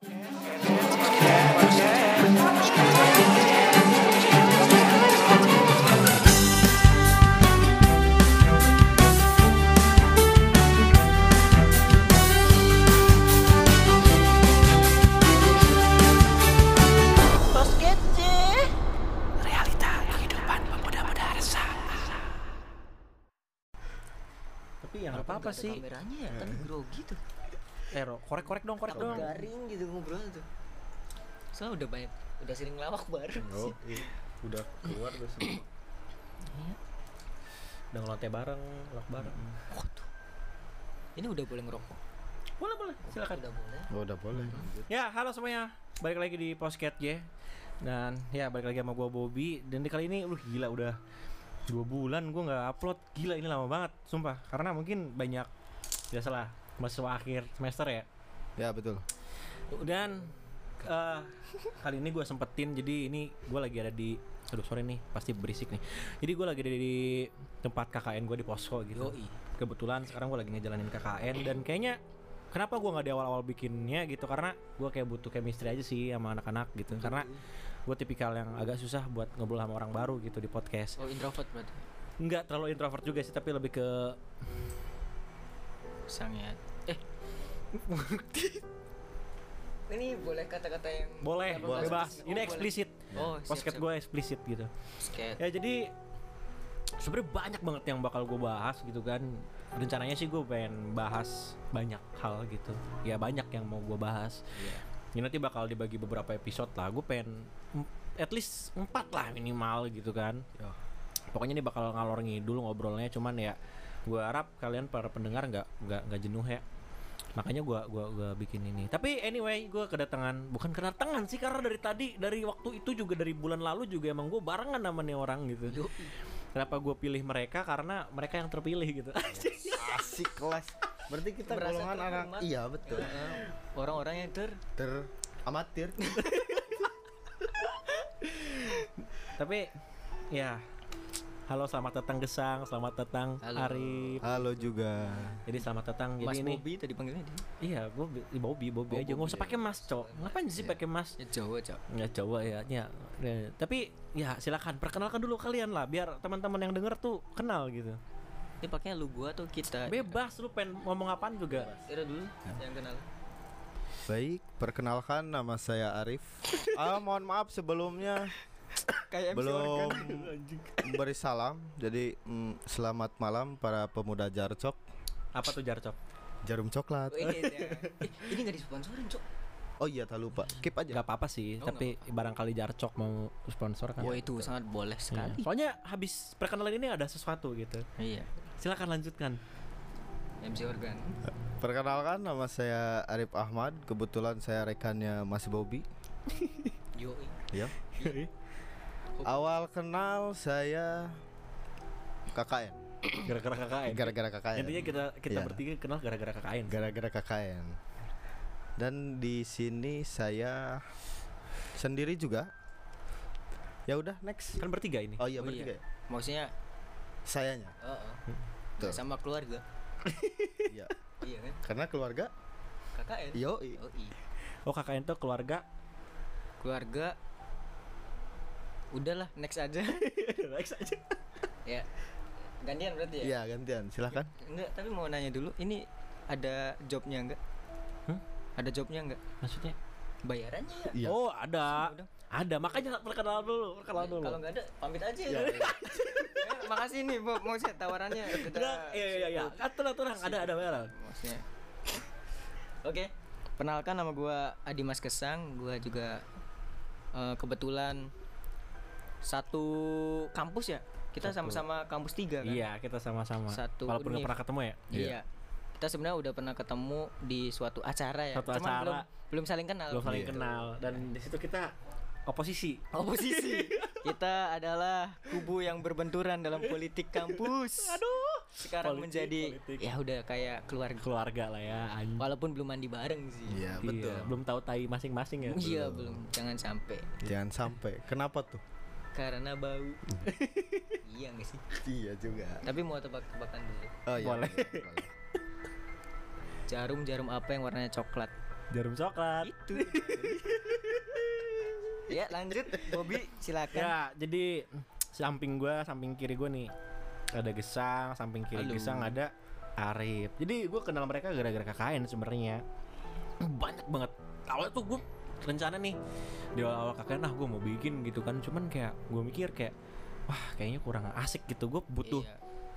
Tapi Ro, korek-korek dong, korek dong. garing gitu ngobrol tuh soalnya udah banyak udah sering lawak bareng Oh, sih iya. udah keluar udah semua. Udah ngelonte bareng, lak bareng. Waduh. ini udah boleh ngerokok Boleh, boleh. Silakan. udah boleh Oh, udah boleh. Ya, halo semuanya. Balik lagi di Postcat J. Dan ya balik lagi sama gua Bobby dan di kali ini lu gila udah dua bulan gua nggak upload gila ini lama banget sumpah karena mungkin banyak biasalah mahasiswa akhir semester ya Ya, betul. dan eh, kali ini gue sempetin jadi ini gue lagi ada di aduh sorry nih pasti berisik nih. Jadi gue lagi ada di tempat KKN gue di posko gitu. Yoi. kebetulan sekarang gue lagi ngejalanin KKN dan kayaknya kenapa gue nggak di awal-awal bikinnya gitu? Karena gue kayak butuh chemistry aja sih sama anak-anak gitu. Karena gue tipikal yang agak susah buat ngobrol sama orang baru gitu di podcast. Oh introvert berarti? Nggak terlalu introvert juga sih tapi lebih ke sangat ini boleh kata-kata yang boleh Boleh. bebas. Oh, ini boleh. eksplisit oh podcast gue eksplisit gitu. Sket ya jadi sebenarnya banyak banget yang bakal gue bahas gitu kan. Rencananya sih gue pengen bahas banyak hal gitu. Ya banyak yang mau gue bahas. Ini nanti bakal dibagi beberapa episode lah. Gue pengen at least empat lah minimal gitu kan. Ya. pokoknya ini bakal ngalor ngidul ngobrolnya. Cuman ya gue harap kalian para pendengar nggak nggak nggak jenuh ya makanya gua gua gua bikin ini tapi anyway gue kedatangan bukan kedatangan sih karena dari tadi dari waktu itu juga dari bulan lalu juga emang gue barengan sama nih orang gitu Yoi. kenapa gue pilih mereka karena mereka yang terpilih gitu Asik kelas. Berarti kita Merasa golongan anak. Iya, betul. Orang-orang yang ter Ter amatir. tapi ya halo selamat datang Gesang selamat datang Halo. Arif. Halo juga. jadi selamat datang Mas jadi ini Bobby tadi panggilnya dia. Iya gue Bobby Bobby Oh, aja. Nggak usah Bobby. pakai mas cok. Ngapain sih Iya. pakai mas? Ya Jawa Cok. Ya coba ya, ya. Ya. tapi ya silakan. Perkenalkan dulu kalian lah biar teman-teman yang denger tuh kenal gitu. Ini pakainya lu gua atau kita? Bebas lu pengen ngomong apaan juga. Ira dulu yang kenal. Baik, perkenalkan nama saya Arif. ah, mohon maaf sebelumnya kayak belum beri salam. Jadi mm, selamat malam para pemuda Jarcok, apa tuh jarcok Jarum Coklat. Oh, ini, ya. Eh, ini gak disponsorin cok Oh iya, tak lupa. Keep aja. nggak apa-apa sih Oh, tapi barangkali jarcok mau sponsor kan Wah itu sangat boleh Iya. sekali soalnya habis perkenalan ini ada sesuatu gitu Iya silakan lanjutkan MC Organ Perkenalkan nama saya Arif Ahmad. Kebetulan saya rekannya Mas Bobby. Yoi Ya. Awal kenal saya KKN. gara-gara KKN Gara-gara KKN. intinya kita kita Iya. bertiga kenal gara-gara KKN gara-gara KKN. Dan di sini saya sendiri juga. Ya udah next. kan bertiga ini Oh iya Oh, bertiga. iya. ya? Maksudnya Sayanya. oh, oh. Tuh. Sama keluarga Iya. Iya kan Karena keluarga KKN. Yoi. oh KKN tuh keluarga Keluarga Udahlah next aja. Next aja. Ya. Gantian berarti ya? Iya, gantian. Silakan. Enggak tapi mau nanya dulu Ini ada jobnya enggak? Hmm? Ada jobnya enggak? Maksudnya? Bayarannya ya Iya. oh ada. Ada. Makanya perkenalan dulu perkenalan dulu. Kalau nggak ada pamit aja. Iya, ya. Eh, makasih nih Bob. Mau saya tawarannya. Udah, iya iya iya. kan tenang tenang. Ada ada bayaran. Maksudnya. Oke. Perkenalkan nama gua Adi Mas Kesang, gua juga eh, kebetulan satu kampus ya. Kita sama-sama kampus tiga kan. iya kita sama-sama Satu walaupun nggak pernah ketemu ya Iya. Kita sebenarnya udah pernah ketemu di suatu acara ya. Suatu Cuman acara. belum belum saling kenal. belum saling Iya. kenal dan di situ kita oposisi Oposisi. Kita adalah kubu yang berbenturan dalam politik kampus. aduh Sekarang Politik, menjadi politik. ya udah kayak keluarga. keluarga lah ya anjing. Walaupun belum mandi bareng sih. Iya, Iya, betul. belum tahu tai masing-masing ya Iya belum. Jangan sampai Jangan sampai. Kenapa tuh? Karena bau. iya nggak sih? Iya juga. Tapi mau tebak-tebakan dulu. Oh iya. Boleh. boleh. Jarum-jarum apa yang warnanya coklat? Jarum coklat. Itu. ya lanjut Bobby silakan. Ya, jadi samping gua, samping kiri gua nih ada Gesang, samping kiri Halo. Gesang ada Arif. Jadi gua kenal mereka gara-gara KKN sebenarnya. Banyak banget. Awalnya tuh gua rencana nih di awal KKN ah gua mau bikin gitu kan. Cuman kayak gua mikir kayak wah kayaknya kurang asik gitu. Gua butuh Iya.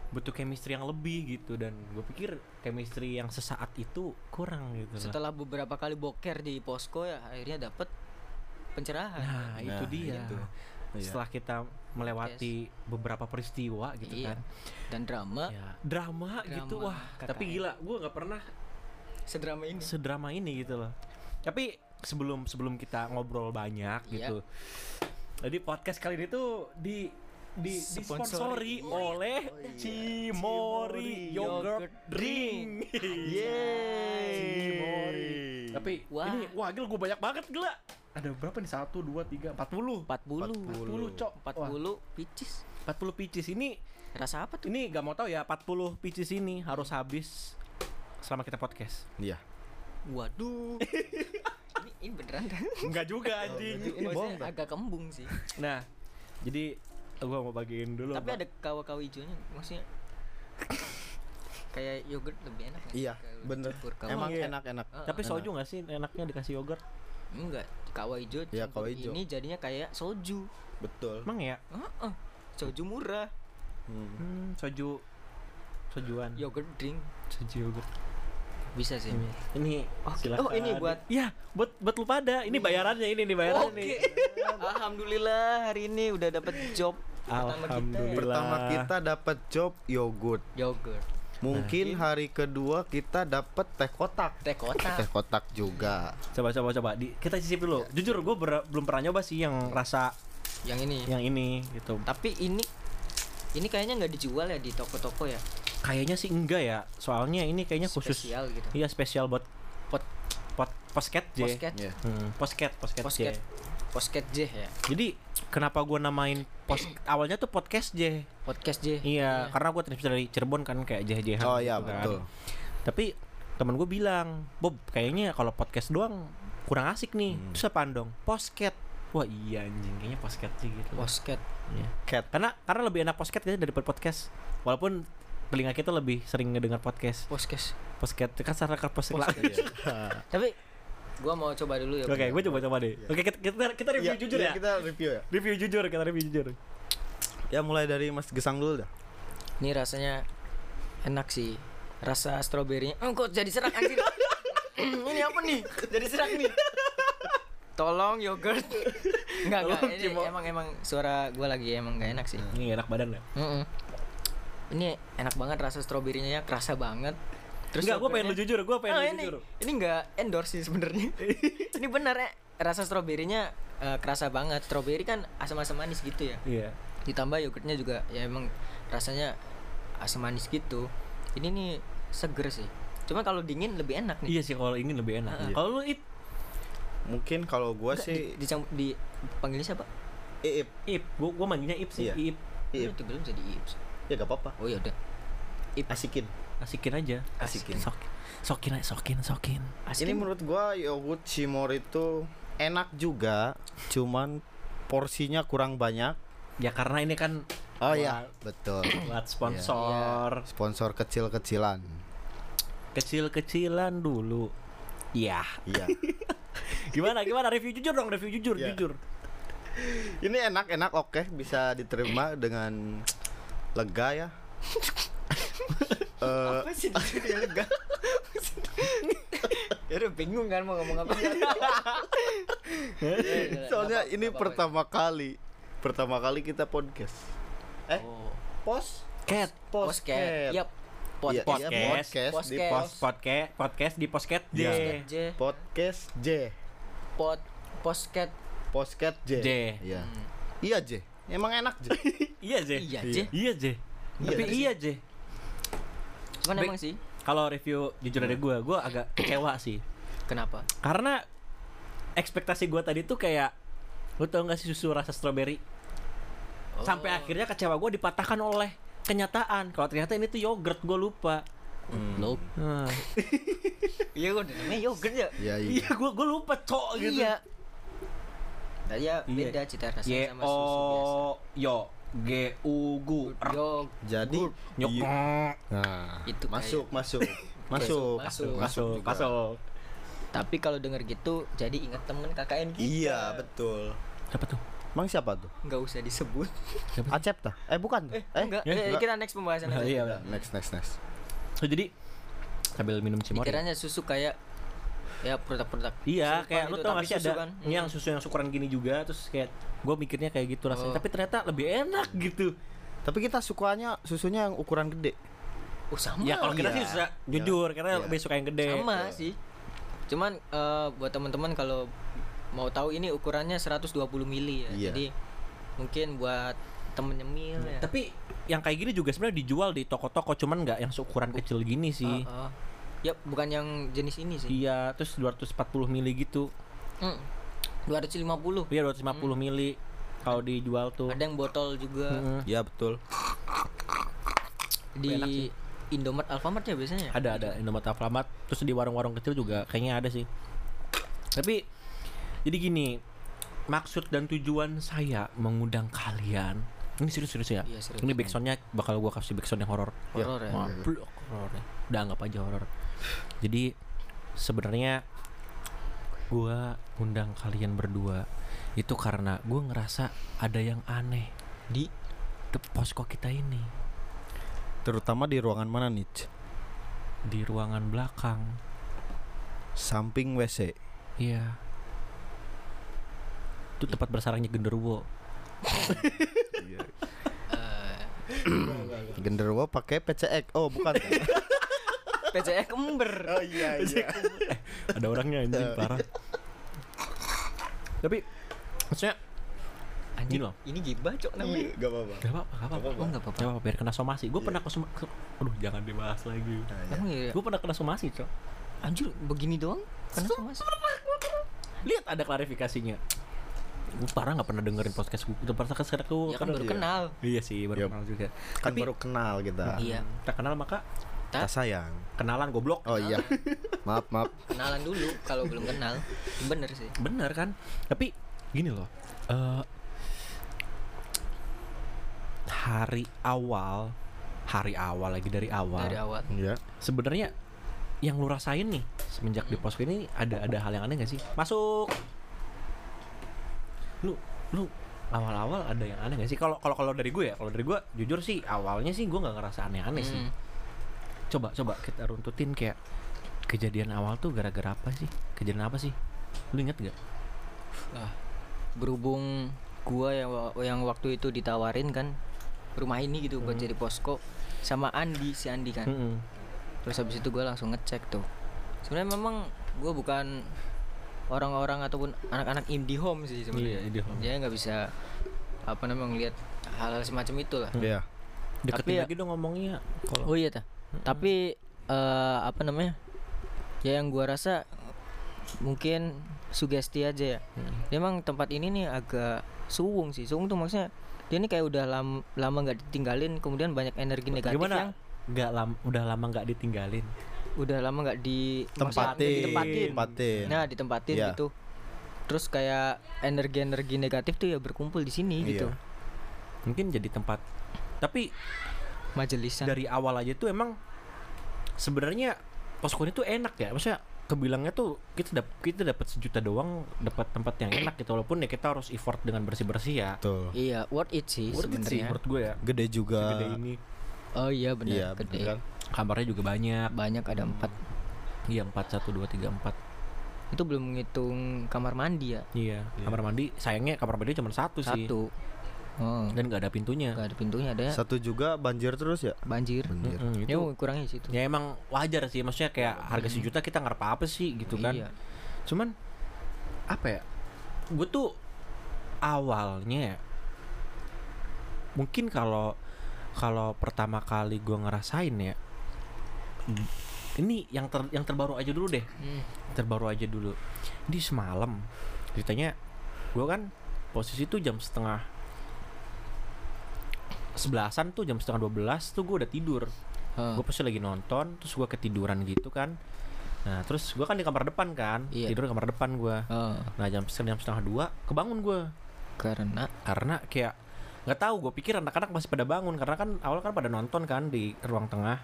butuh chemistry yang lebih gitu dan gue pikir chemistry yang sesaat itu kurang gitu lah. Setelah beberapa kali boker di posko ya akhirnya dapat pencerahan. Nah, itu Nah, dia. itu. Iya. Setelah kita melewati beberapa peristiwa gitu Iya. kan. Dan drama Ya, drama, gitu Drama wah. KKN. Tapi gila, gue nggak pernah sedrama ini. sedrama ini gitu loh. Tapi sebelum sebelum kita ngobrol banyak Iya. gitu. Jadi podcast kali ini tuh di di disponsori Sponsori. oleh Cimori Yogurt Yogurt Drink. Yeay. Cimori. Tapi Wah. ini wah gila gue banyak banget gila. Ada berapa nih? Satu, dua, tiga, empat puluh. 40 40 cok 40 picis. 40 pieces ini Rasa apa tuh? ini gak mau tahu ya 40 pieces ini harus habis selama kita podcast Iya. Waduh. ini, beneran kan? Enggak juga anjing Ini bohong, agak kembung sih. nah jadi gua mau bagiin dulu Tapi apa. ada kawa-kawa hijaunya maksudnya kayak yogurt lebih enak nggak Iya, bener. Emang iya. enak-enak. Tapi enak. soju gak sih enaknya dikasih yogurt enggak kawa hijau Iya, campur kawa hijau. ini jadinya kayak soju Betul. emang ya Heeh. soju murah Hmm. hmm, soju sojuan yogurt drink soju yogurt bisa sih ini ini Oke. silakan Oh, ini buat- ya buat buat lu pada ini bayarannya ini nih bayarannya Oke. nih Alhamdulillah hari ini udah dapet job pertama kita. Alhamdulillah. Pertama kita dapat job yogurt. Yogurt. Mungkin hari kedua kita dapat teh kotak. Teh kotak. Teh kotak juga. coba coba coba di, kita cicip dulu jujur gue belum pernah nyoba sih yang rasa Yang ini. yang ini gitu Tapi ini ini kayaknya nggak dijual ya di toko-toko ya. Kayaknya sih enggak ya soalnya ini kayaknya khusus Spesial gitu. iya spesial buat pot pot posket J Posket. Hmm, posket posket Posket. J Posket J ya. jadi kenapa gue namain pos awalnya tuh podcast J Podcast J. iya karena gue terinspirasi dari Cirebon kan kayak J J Oh iya betul. tapi temen gue bilang Bob kayaknya kalau podcast doang kurang asik nih Hmm. terus apaan dong posket wah iya anjing kayaknya posket sih gitu Posket. Iya. Cat. karena karena lebih enak posket kayaknya daripada podcast walaupun telinga kita lebih sering ngedengar podcast Podcast. posket kan secara lah Iya. Tapi gua mau coba dulu ya. Oke, gue coba coba deh. Oke, kita kita, kita review Iya, jujur iya, ya. Kita review ya. Review jujur, kita review jujur. Ya mulai dari Mas Gesang dulu dah. Ini rasanya enak sih. Rasa stroberinya. Oh, kok jadi serak anjir. ini apa nih? Jadi serak nih. Tolong yogurt. Enggak, enggak. Tolong, Ini Cimo. emang emang suara gua lagi emang gak enak sih. Ini enak badan ya. Mm-mm. Ini enak banget rasa stroberinya ya, kerasa banget. Enggak, gue pengen lu jujur, gue pengen Ah, lu ini jujur. ini enggak endorse sih sebenarnya. ini benar ya. Rasa stroberinya eh, kerasa banget. Stroberi kan asam-asam manis gitu ya. Iya. Ditambah yogurtnya juga ya emang rasanya asam manis gitu. Ini nih seger sih. Cuma kalau dingin lebih enak nih. Iya sih kalau ingin lebih enak. Ah. Kalau lu ip, Mungkin kalau gua Enggak, sih di, dicamp- di panggilnya siapa? Iip. ip, gue gue manggilnya ip sih, Iya. ip. Iip. Itu belum jadi ips. Ya gak apa-apa. Oh ya udah. Asikin. Asikin aja. Asikin. Sok, sokin aja, sokin, sokin. Ini menurut gua yogurt Cimor itu enak juga, cuman porsinya kurang banyak. Ya karena ini kan Oh iya, betul. buat sponsor Sponsor kecil-kecilan. kecil-kecilan dulu. Iya. Iya. Gimana gimana review jujur dong, review jujur, Iya. jujur. Ini enak-enak oke, bisa diterima dengan lega ya. Eh, Apa sih dia lega? ya udah bingung kan mau ngomong apa. soalnya ini pertama kali, pertama kali kita podcast. Eh, Oh. pos? Cat. Podcast. Yap. Iya, Podcast. iya, podcast di Podcast. pos podcast podcast di posket J. Iya. J. podcast J. Pod. Posket. Podcast J. J. Iya. Hmm. Iya J. Emang enak J. Iya J. Iya, J. Iya J. Tapi J. iya J. Cuman emang sih. Kalau review jujur dari gue, gue agak kecewa sih. Kenapa? Karena ekspektasi gue tadi tuh kayak lu tau gak sih susu rasa strawberry? Sampai Oh. akhirnya kecewa gue dipatahkan oleh kenyataan. Kalau ternyata ini tuh yogurt, gue lupa. Goblok. Nah, Iya gua udah namanya yogurt ya. Iya iya. iya gue gue lupa cok gitu Iya. Nah, ya Iya. beda cita rasanya sama susu biasa. O yo G U Gu R Yog Jadi nyok iya. Nah, Itu masuk masuk masuk Masuk. masuk juga. masuk Tapi kalau denger gitu jadi inget temen KKN kita. Iya betul. siapa tuh Emang siapa tuh? Nggak usah disebut. Acep tah? Eh bukan. tuh. Eh, enggak. ya, Eh, enggak. kita next pembahasan aja. iya Next next next. so, jadi sambil minum cimori Pikirannya susu kayak ya produk-produk. Iya, kayak lu gitu, tau gak sih ada kan. yang susu yang ukuran gini juga terus kayak gue mikirnya kayak gitu rasanya Oh. tapi ternyata lebih enak gitu Tapi kita sukanya susunya yang ukuran gede. Oh, sama. ya kalau kita iya. sih suka jujur karena Iya. lebih suka yang gede sama sih. Cuman eh, buat teman-teman kalau mau tahu ini ukurannya 120 mili ya. Iya. Jadi mungkin buat temen nyemil ya. tapi yang kayak gini juga sebenarnya dijual di toko-toko cuman nggak yang seukuran kecil gini sih Oh, oh. Ya, bukan yang jenis ini sih. iya terus 240 mili gitu Hmm. 250. iya 250 mili kalau dijual tuh Ada yang botol juga Mm-mm. Ya betul. di enak sih. Indomaret Alfamart ya biasanya. ada ada Indomaret Alfamart terus di warung-warung kecil juga kayaknya ada sih tapi jadi gini maksud dan tujuan saya mengundang kalian ini serius-serius ya Iya, serius. ini backsoundnya bakal gua kasih backsound yang horor Horor ya. Wah, blok horor ya. udah anggap aja horor jadi sebenarnya gua undang kalian berdua itu karena gua ngerasa ada yang aneh di posko kita ini Terutama di ruangan mana nih? Di ruangan belakang Samping WC. Iya. Itu tempat bersarangnya genderuwo. Genderuwo pakai PCX. Oh, bukan. PCE kember. oh iya iya. Ada orangnya anjing parah. Tapi maksudnya Anjing, loh. ini gibah cok namanya. Gak apa-apa. gak apa-apa, gak apa-apa. Oh, nggak apa-apa. Gak apa-apa, biar kena somasi. Gue pernah ke soma- ke- Aduh, jangan dibahas lagi. Emang iya. Gue pernah kena somasi, Cok. Anjir, begini doang? Karena sama sih. Lihat ada klarifikasinya. Gue parah gak pernah dengerin podcast gue. Itu parah sekarang gue Ya kan baru kenal. Iya sih, baru kenal juga. Kan Tapi- baru kenal kita. Iya. Kita kenal maka Kita sayang. kenalan goblok. Oh iya. maaf maaf. Kenalan dulu kalau belum kenal. Bener sih. Bener kan? Tapi gini loh. eh hari awal, hari awal lagi dari awal. Dari awal. Iya. Sebenarnya yang lu rasain nih semenjak di posko ini ada ada hal yang aneh gak sih? Masuk. Lu lu awal-awal ada yang aneh gak sih? Kalau kalau kalau dari gue ya, kalau dari gue jujur sih awalnya sih gue nggak ngerasa aneh-aneh sih. Hmm. Coba coba kita runtutin kayak kejadian awal tuh gara-gara apa sih? Kejadian apa sih? Lu inget gak? Lah, berhubung gua yang yang waktu itu ditawarin kan rumah ini gitu buat jadi posko sama Andi si Andi kan. Mm-mm. Terus habis itu gua langsung ngecek tuh. Sebenarnya memang gua bukan orang-orang ataupun anak-anak indie home sih sebenarnya. Iya, indie home. Dia nggak bisa apa namanya ngelihat hal-hal semacam itu lah. Iya. Deketin Tapi ya- lagi dong ngomongnya. Kalau Oh iya ta. Tapi eh, apa namanya? Ya yang gua rasa mungkin sugesti aja ya. Hmm. Dia Emang tempat ini nih agak suwung sih. Suwung tuh maksudnya dia ini kayak udah lam- lama nggak ditinggalin, kemudian banyak energi negatif gimana? yang Nggak lam, udah lama nggak ditinggalin. udah lama nggak di Tempatin. ditempatin. Tempatin. Nah, ditempatin Iya. gitu. Terus kayak energi-energi negatif tuh ya berkumpul di sini gitu. Iya. Mungkin jadi tempat. Tapi Majelisan. dari awal aja tuh emang sebenarnya posko ini tuh enak ya. Maksudnya kebilangnya tuh kita dap kita dapat sejuta doang dapat tempat yang enak gitu walaupun ya kita harus effort dengan bersih bersih ya. Betul. Iya, worth it sih Worth it sih sebenarnya. menurut gue ya. Gede juga. Gede ini Oh iya benar, Iya, gede. bener kan? kamarnya juga banyak. Banyak ada empat. Iya empat satu dua tiga empat. Itu belum menghitung kamar mandi ya. Iya. Kamar mandi sayangnya kamar mandi cuma satu, sih Satu. Oh. dan nggak ada pintunya. Gak ada pintunya ada Satu juga banjir terus ya? banjir. Banjir. Ya itu kurangnya situ. ya emang wajar sih maksudnya kayak harga sejuta kita nggak apa apa sih gitu kan. Iya. cuman apa ya gue tuh awalnya ya, mungkin kalau kalau pertama kali gue ngerasain ya ini yang ter, yang terbaru aja dulu deh Hmm. terbaru aja dulu di semalam ceritanya gue kan posisi tuh jam setengah sebelasan tuh jam setengah dua belas tuh gue udah tidur Heeh. gue pasti lagi nonton terus gue ketiduran gitu kan nah terus gue kan di kamar depan kan Iya. tidur di kamar depan gue Oh, nah jam jam setengah dua kebangun gue karena karena kayak nggak tahu gue pikir anak-anak masih pada bangun karena kan awal kan pada nonton kan di ruang tengah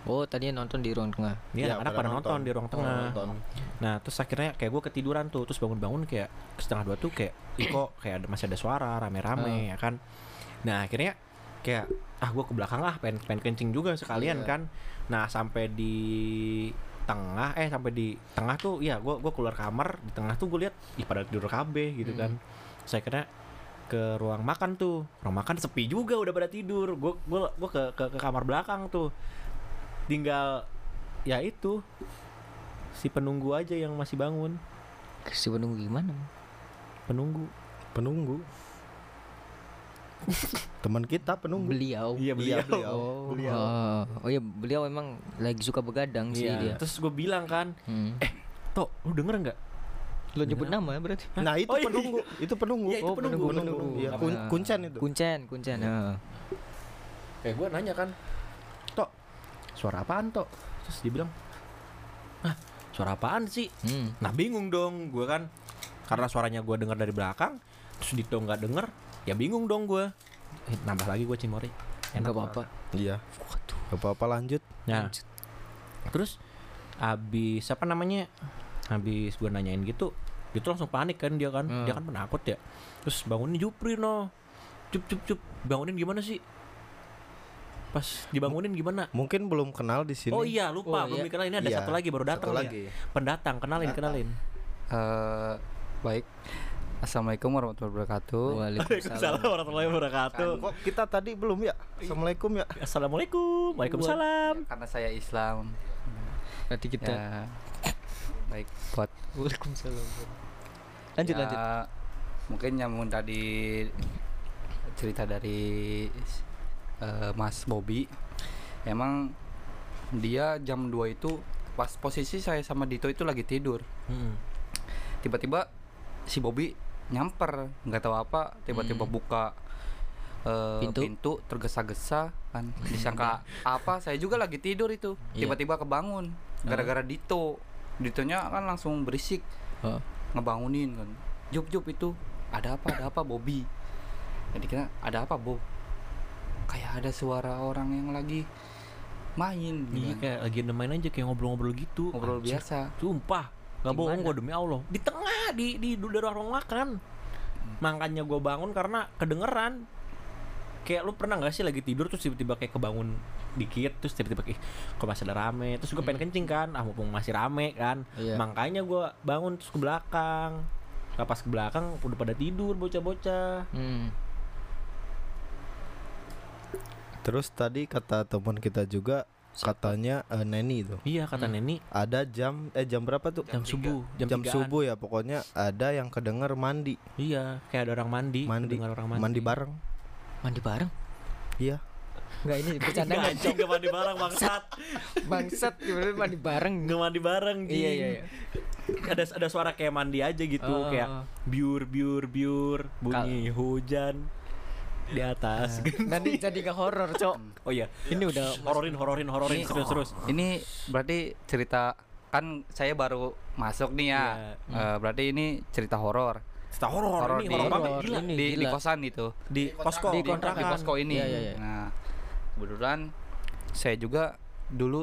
oh tadinya nonton di ruang tengah. Iya, anak-anak pada nonton. di ruang Oh, tengah. nonton. Nah, terus akhirnya kayak gue ketiduran tuh, terus bangun-bangun kayak setengah dua tuh kayak, ih kok kayak ada masih ada suara rame-rame ya kan. Nah, akhirnya kayak ah gue ke belakang lah, pengen pengen kencing juga sekalian Iya. kan. Nah, sampai di tengah eh sampai di tengah tuh ya gue gua keluar kamar di tengah tuh gue lihat ih pada tidur KB gitu kan saya kira ke ruang makan tuh ruang makan sepi juga udah pada tidur gue gua gua ke, ke ke kamar belakang tuh tinggal ya itu si penunggu aja yang masih bangun Si penunggu gimana? penunggu Penunggu. Teman kita penunggu. Beliau. iya Iya, beliau. Oh, Beliau. oh, oh ya beliau emang lagi suka begadang sih Iya. dia. terus gue bilang kan Hmm. Tok lu denger nggak Lo nyebut nama ya berarti? Nah, itu Oh, iya. penunggu. Itu penunggu. Iya, itu Oh, penunggu, penunggu. penunggu. Iya, Apa? kun- kuncen itu. Kuncen, kuncen. heeh. kayak gue nanya kan Tok suara apaan Tok terus dia bilang ah suara apaan sih Hmm. Nah bingung dong gue kan Karena suaranya gue dengar dari belakang Terus Dito nggak denger Ya bingung dong gue eh, Nambah lagi gue Cimori Enggak apa-apa. Iya. Gak apa-apa lanjut. Nah Terus Abis apa namanya Habis gue nanyain gitu Dia tuh langsung panik kan dia kan Hmm. Dia kan penakut ya Terus bangunin Jupri no Cup cup cup Bangunin gimana sih Pas dibangunin gimana Mungkin belum kenal di sini. Oh iya lupa Oh, belum iya. dikenalin Ini ada Iya, satu lagi baru datang nih. lagi. Pendatang kenalin Datang. kenalin Eh, baik. Assalamualaikum warahmatullahi wabarakatuh. Waalaikumsalam. warahmatullahi wabarakatuh Kok kita tadi belum ya? Assalamualaikum ya. Assalamualaikum Waalaikumsalam Karena saya Islam. Berarti kita Ya. Baik buat Waalaikumsalam. Lanjut ya, lanjut. Mungkin nyambung tadi cerita dari eh, Mas Bobby. Emang dia jam 2 itu pas posisi saya sama Dito itu lagi tidur. Hmm. tiba-tiba si Bobby nyamper nggak tahu apa tiba-tiba Hmm. buka eh, Pintu. pintu, tergesa-gesa kan. Disangka apa saya juga lagi tidur itu. Iya. tiba-tiba kebangun gara-gara Dito. Ditonya kan langsung berisik. Oh. ngebangunin kan. Jup Jup itu ada apa ada apa Bobby? Jadi kira ada apa Bob? Kayak ada suara orang yang lagi main gitu Iya kan. kayak lagi main aja kayak ngobrol-ngobrol gitu. Ngobrol Anjir, biasa. Sumpah Gak bohong gue demi Allah. Di tengah Di, di, di ruang makan Makanya gue bangun karena kedengeran. Kayak lu pernah gak sih lagi tidur Terus tiba-tiba kayak kebangun dikit Terus tiba-tiba kayak Kok masih ada rame? Terus gue pengen kencing kan Ah mumpung masih rame kan. Iya. Makanya gue bangun terus ke belakang. Nah, pas ke belakang udah pada tidur bocah-bocah. Hmm. Terus tadi kata teman kita juga katanya eh, Neni itu Iya kata Neni ada jam eh jam berapa tuh? Jam subuh Jam, tigaan. subuh ya pokoknya ada yang kedenger mandi Iya kayak ada orang mandi mandi orang mandi, mandi bareng. Mandi bareng? Iya. Enggak ini bercanda Nggak, enggak? anjing gak mandi bareng bangsat Bangsat gimana mandi bareng? Nggak mandi bareng Iya iya iya. ada ada suara kayak mandi aja gitu Oh. kayak biur biur biur bunyi hujan di atas Nanti jadi gak horor, Cok. oh iya Ini udah hororin hororin hororin Ini- terus terus Ini berarti cerita kan saya baru masuk nih ya. Iya. Eh, berarti ini cerita horor cerita horor ini di- horor banget horor. gila Ini di, di gila. kosan itu. di posko Di Di, di posko ini. Iya, iya, iya. Nah, kebetulan saya juga dulu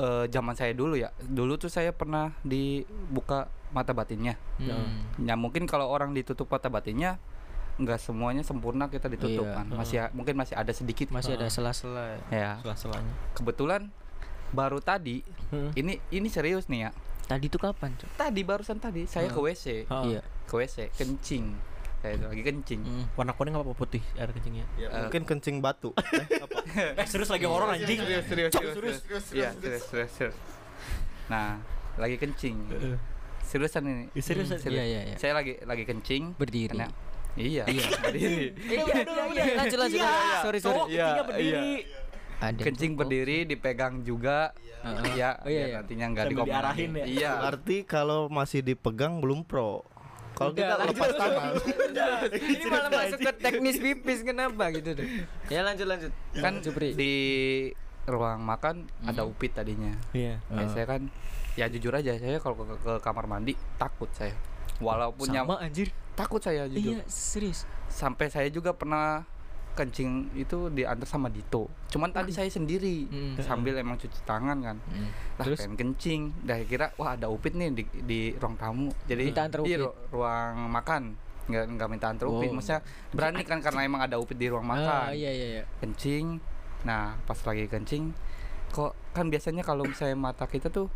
eh, zaman saya dulu ya. Dulu tuh saya pernah dibuka mata batinnya. Hmm. Ya mungkin kalau orang ditutup mata batinnya nggak semuanya sempurna kita ditutup Iya. kan. Masih mungkin masih ada sedikit. Masih ada sela-sela. ya. selah selanya Kebetulan baru tadi Hmm. ini ini serius nih ya. Tadi tuh kapan, Cok? Tadi barusan tadi saya ke Hmm. WC. Heeh. Iya. Ke WC kencing. Saya itu lagi kencing. Hmm. warna kuning apa putih air kencingnya Mungkin kencing batu. eh serius lagi horor anjing serius serius serius serius Iya, serius serius serius. Nah, lagi kencing. Seriusan ini. Ih, serius, Hmm, Iya iya iya. Saya lagi lagi kencing. Berdiri. Karena- iya, berdiri. Iya iya iya. Lanjut lanjut. Iya, lanjut. Sorry sorry. cowok Iya, berdiri Ada kencing berdiri dipegang juga. Iya, Oh, iya, biar iya. nantinya dikomandin. diarahin ya? Iya. Berarti kalau masih dipegang belum pro. Kalau Udah, kita lanjut. lepas tangan. Ini malah masuk ke teknis pipis kenapa gitu tuh? Ya lanjut lanjut. Kan Jupri. di ruang makan ada Mhm. upit tadinya Iya. Ya, saya kan ya jujur aja saya kalau ke, ke kamar mandi takut saya walaupun nyam Sama anjir. takut saya jujur Iya, serius. sampai saya juga pernah kencing itu diantar sama Dito cuman tadi saya sendiri Mm. sambil emang cuci tangan kan lah Terus? pengen kencing dah kira wah ada upit nih di, di ruang tamu jadi Minta di upit? ru- ruang makan nggak nggak minta antar upit Oh. maksudnya berani kan karena emang ada upit di ruang Ah, makan iya iya iya. kencing nah pas lagi kencing kok kan biasanya kalau misalnya mata kita tuh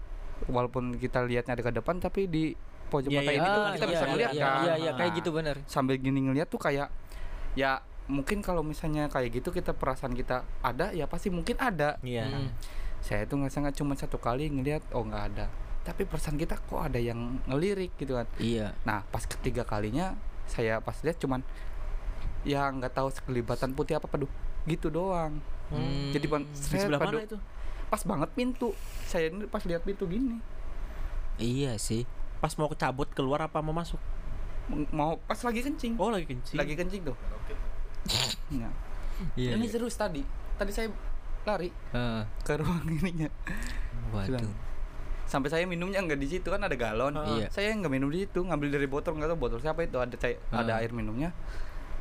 walaupun kita lihatnya ada ke depan tapi di pojok Iya, mata iya, ini tuh Ah, kita iya, bisa iya, ngeliat iya, kan Iya, iya, kayak Nah, gitu bener. sambil gini ngeliat tuh kayak ya mungkin kalau misalnya kayak gitu kita perasaan kita ada ya pasti mungkin ada Iya. Mm. saya tuh nggak nggak cuma satu kali ngeliat oh nggak ada tapi perasaan kita kok ada yang ngelirik gitu kan Iya. nah pas ketiga kalinya saya pas lihat cuman ya nggak tahu sekelibatan putih apa peduh gitu doang Hmm. jadi pan- saya sebelah mana itu? pas banget pintu saya ini pas lihat pintu gini Iya sih. Pas mau cabut keluar apa mau masuk? M- mau pas lagi kencing Oh, lagi kencing. lagi kencing tuh Nah, Iya. ini serius tadi tadi saya lari Heeh. ke ruang ininya Waduh. sampai saya minumnya nggak di situ kan ada galon Iya. saya nggak minum di situ ngambil dari botol nggak tahu botol siapa itu ada saya ada Ah. air minumnya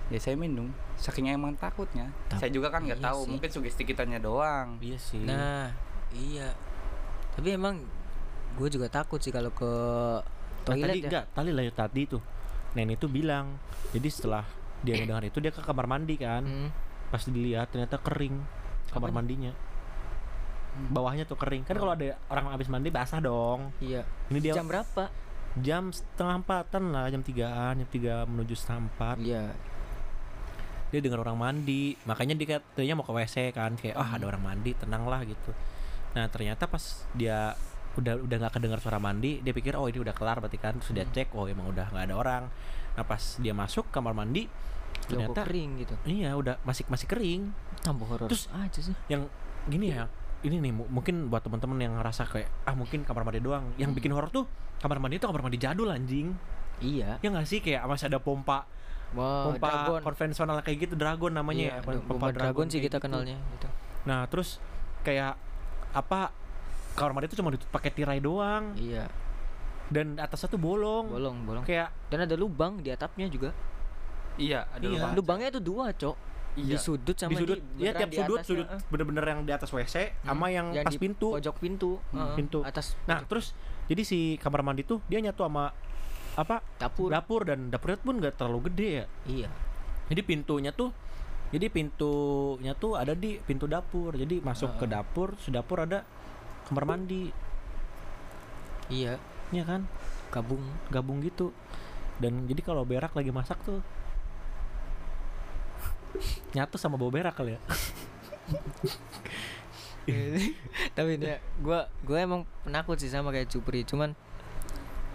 ya saya minum saking emang takutnya Tap- saya juga kan nggak iya tahu sih. mungkin sugesti kitanya doang Iya sih. Nah, iya. Tapi emang gue juga takut sih kalau ke Nah, toilet tadi ya. enggak, tadi lah tadi tuh. Nenek itu bilang. Jadi setelah dia mendengar itu dia ke kamar mandi kan. Hmm. Pas dilihat ternyata kering kamar Apanya? mandinya. Bawahnya tuh kering. Kan kalau ada orang habis mandi basah dong. Iya. Ini dia Jam berapa? jam setengah empatan lah, jam tigaan, jam tiga menuju setengah empat. Iya. Dia dengar orang mandi, makanya dia katanya mau ke WC kan, kayak ah ada orang mandi, tenang lah gitu. Nah ternyata pas dia udah udah nggak kedengar suara mandi, dia pikir oh ini udah kelar berarti kan, terus dia cek oh emang udah nggak ada orang. Nah pas dia masuk kamar mandi, Logo ternyata kering gitu. iya udah masih masih kering. Tambah horor Terus- aja sih. Yang gini ya, ini nih mu- mungkin buat teman-teman yang ngerasa kayak ah mungkin kamar mandi doang. Yang bikin horor tuh kamar mandi itu kamar mandi jadul anjing. Iya. Ya nggak sih kayak masih ada pompa Wah, pompa dragon. konvensional kayak gitu dragon namanya Iya, ya pompa dragon sih kayak kita gitu. kenalnya gitu. nah terus kayak apa kamar mandi itu cuma ditutup pakai tirai doang Iya, dan atasnya tuh bolong, bolong, bolong. kayak Dan ada lubang di atapnya juga. iya ada Iya. lubang. Lubangnya itu dua, Cok. iya Di sudut sama di sudut di ya beneran tiap di sudut atasnya, sudut bener-bener yang di atas WC sama yang, Yang pas di pintu Pojok pintu, Hmm, heeh, pintu. atas nah terus jadi si kamar mandi tuh dia nyatu sama apa dapur. dapur dan dapurnya pun nggak terlalu gede ya Iya. jadi pintunya tuh jadi pintunya tuh ada di pintu dapur jadi masuk ke Heeh. dapur di dapur ada kamar mandi Iya, ya kan gabung. gabung gitu dan jadi kalau berak lagi masak tuh nyatu sama bau berak kali ya Tapi ya, gua gua emang penakut sih sama kayak Cupri, cuman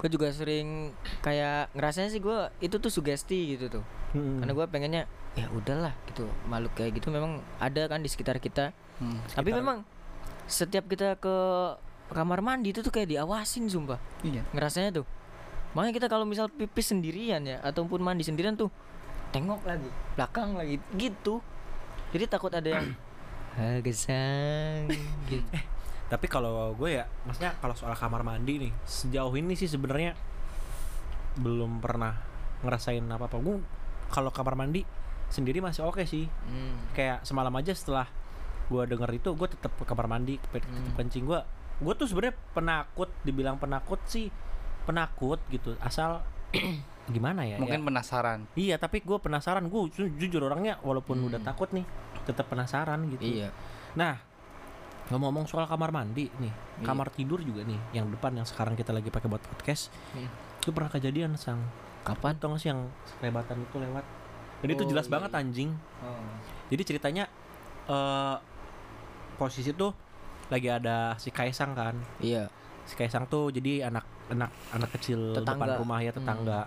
gua juga sering kayak ngerasanya sih gua itu tuh sugesti gitu tuh. Mm. Karena gua pengennya ya udahlah gitu, makhluk kayak gitu memang ada kan di sekitar kita. Hmm. Tapi Sekitar- memang setiap kita ke kamar mandi itu tuh kayak diawasin sumpah. iya Ngerasanya tuh. Makanya kita kalau misal pipis sendirian ya ataupun mandi sendirian tuh tengok lagi, belakang lagi gitu. Jadi takut ada yang gesang gitu. tapi kalau gue ya maksudnya kalau soal kamar mandi nih sejauh ini sih sebenarnya belum pernah ngerasain apa apa gue kalau kamar mandi sendiri masih oke sih Hmm. kayak semalam aja setelah gue denger itu gue tetap ke kamar mandi tetap Hmm. kencing gue gue tuh sebenarnya penakut dibilang penakut sih penakut gitu asal gimana ya mungkin ya. penasaran iya tapi gue penasaran gue ju- jujur orangnya walaupun Hmm. udah takut nih tetap penasaran gitu Iya. nah ngomong-ngomong soal kamar mandi nih Iya. kamar tidur juga nih yang depan yang sekarang kita lagi pakai buat podcast Hmm. itu pernah kejadian sang Kapan? tau gak sih yang kelebatan itu lewat jadi itu Oh, jelas iya, banget iya. anjing Oh. jadi ceritanya eh posisi tuh lagi ada si Kaisang kan Iya. si Kaisang tuh jadi anak anak anak kecil Tetangga. depan rumah ya tetangga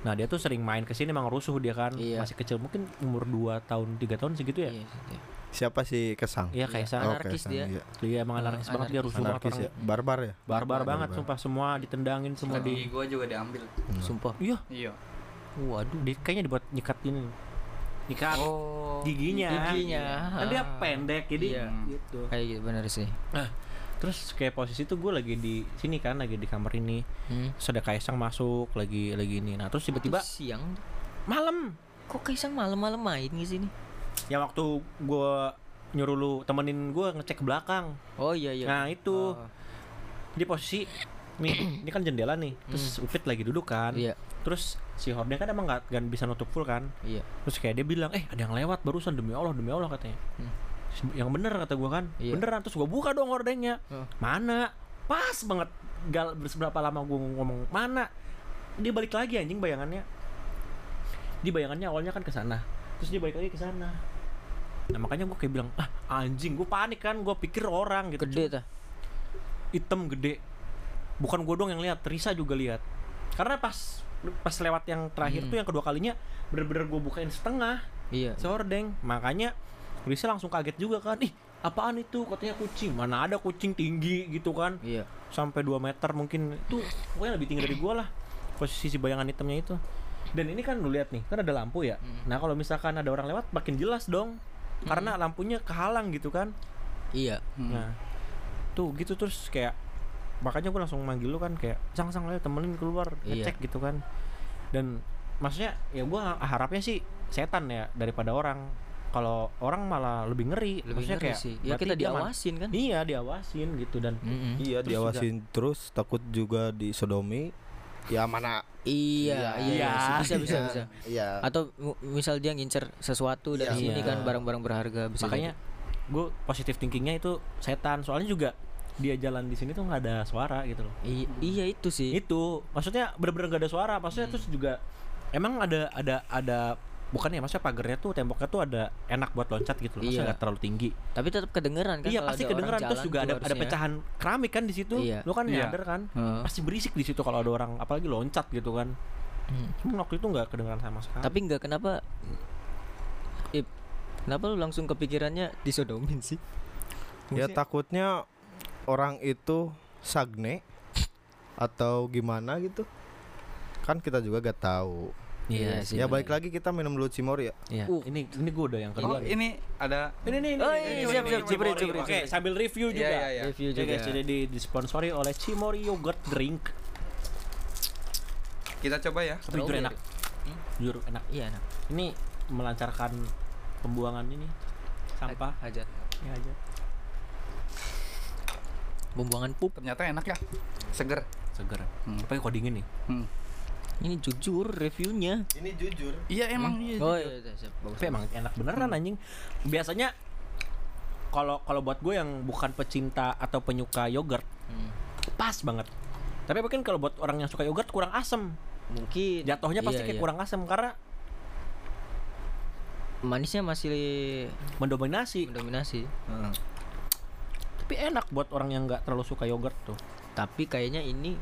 nah dia tuh sering main ke sini emang rusuh dia kan Iya. masih kecil mungkin umur 2 tahun tiga tahun segitu ya Iya, iya. Siapa sih Kesang? iya Iya. Kaisang Oh, Anarkis Kaisang, dia. iya. dia emang anarkis banget dia rusuh banget Anarkis orangnya ya. Barbar ya? barbar banget Barbar. sumpah semua ditendangin semua di gua juga diambil Sumpah. iya iya Waduh. di, kayaknya dibuat nyikat ini nyikat Oh. giginya Giginya, kan dia ah. pendek jadi Iya. gitu Kayak gitu bener sih. nah terus kayak posisi tuh gue lagi di sini kan lagi di kamar ini Hmm. terus ada Kaisang masuk lagi lagi ini nah terus tiba-tiba siang. malam Kok Kaisang malam-malam main di sini? ya waktu gue nyuruh lu temenin gue ngecek ke belakang Oh iya iya. nah itu Oh, di posisi nih ini kan jendela nih terus Upit lagi duduk kan. Iya. Terus si horden kan emang nggak nggak bisa nutup full kan. Iya. terus kayak dia bilang eh ada yang lewat barusan demi allah demi allah katanya. Hmm. Yang bener kata gua kan. Iya. beneran terus gua buka dong hordennya Oh. mana? Pas banget. Gal berapa lama gua ngomong mana? Dia balik lagi anjing bayangannya. Di bayangannya awalnya kan ke sana. Terus dia balik lagi ke sana. Nah makanya gua kayak bilang ah anjing gua panik kan. Gua pikir orang gitu. Gede tah. hitam gede bukan gue dong yang lihat Risa juga lihat karena pas pas lewat yang terakhir Hmm. tuh yang kedua kalinya bener-bener gue bukain setengah Iya. sehordeng makanya Risa langsung kaget juga kan ih apaan itu katanya kucing mana ada kucing tinggi gitu kan Iya. sampai 2 meter mungkin itu pokoknya lebih tinggi dari gue lah posisi si bayangan hitamnya itu dan ini kan lu lihat nih kan ada lampu ya Hmm. nah kalau misalkan ada orang lewat makin jelas dong karena lampunya kehalang gitu kan Iya. Hmm. Nah, tuh gitu terus kayak makanya gue langsung manggil lu kan kayak sang sang ayo temenin keluar Iya. ngecek gitu kan. Dan maksudnya ya gue harapnya sih setan ya daripada orang. Kalau orang malah lebih ngeri. Lebih maksudnya ngeri kayak sih. Ya kita diawasin kan. Iya diawasin gitu dan Mm-mm. Iya Terus diawasin terus takut juga disodomi. Ya mana? Iya, iya, Iya. bisa bisa Iya. bisa. Iya. Atau misal dia ngincer sesuatu dari Iya. sini Iya. kan barang-barang berharga bisa makanya gue positif thinkingnya itu setan. Soalnya juga dia jalan di sini tuh nggak ada suara gitu loh. I- iya itu sih. itu maksudnya bener-bener gak ada suara maksudnya Hmm. terus juga emang ada ada ada bukan ya maksudnya pagarnya tuh temboknya tuh ada enak buat loncat gitu loh maksudnya Iya. nggak terlalu tinggi Tapi tetap kedengeran kan iya kalau pasti kedengeran terus juga ada ada pecahan keramik kan di situ Iya. lo kan Iya. nyadar kan Heeh. pasti berisik di situ kalau ada orang apalagi loncat gitu kan Hmm. Cuman waktu itu nggak kedengeran sama sekali Tapi nggak kenapa Ip, kenapa lu langsung kepikirannya disodomin sih? Ya takutnya orang itu sagne atau gimana gitu. Kan kita juga gak tahu. iya Iya sih Ya balik lagi kita minum dulu Cimori ya. Iya. Uh. ini ini gue udah yang kedua Oh, ini ada ini nih ini, Oh, ini, iya, ini, siap, ini, siap, Cimori. Cibri, oke Cibri. sambil review juga Iya, iya, iya. Review juga. guys, jadi di, disponsori oleh Cimori Yogurt Drink kita coba ya. tapi jujur enak jujur enak Iya, nah. ini melancarkan pembuangan ini sampah Hajat. ya aja Pembuangan pup. Ternyata enak ya. Seger. seger Hmm. apa kok dingin nih Hmm. Ini jujur reviewnya. Ini jujur. Iya emang iya. Oh iya, iya, siap. Bagus. tapi emang enak beneran anjing biasanya kalau kalau buat gue yang bukan pecinta atau penyuka yogurt Hmm. pas banget tapi mungkin kalau buat orang yang suka yogurt kurang asem Mungkin jatuhnya pasti Iya, kayak iya. kurang asem karena manisnya masih mendominasi mendominasi. Heeh. Tapi enak buat orang yang nggak terlalu suka yogurt tuh Tapi kayaknya ini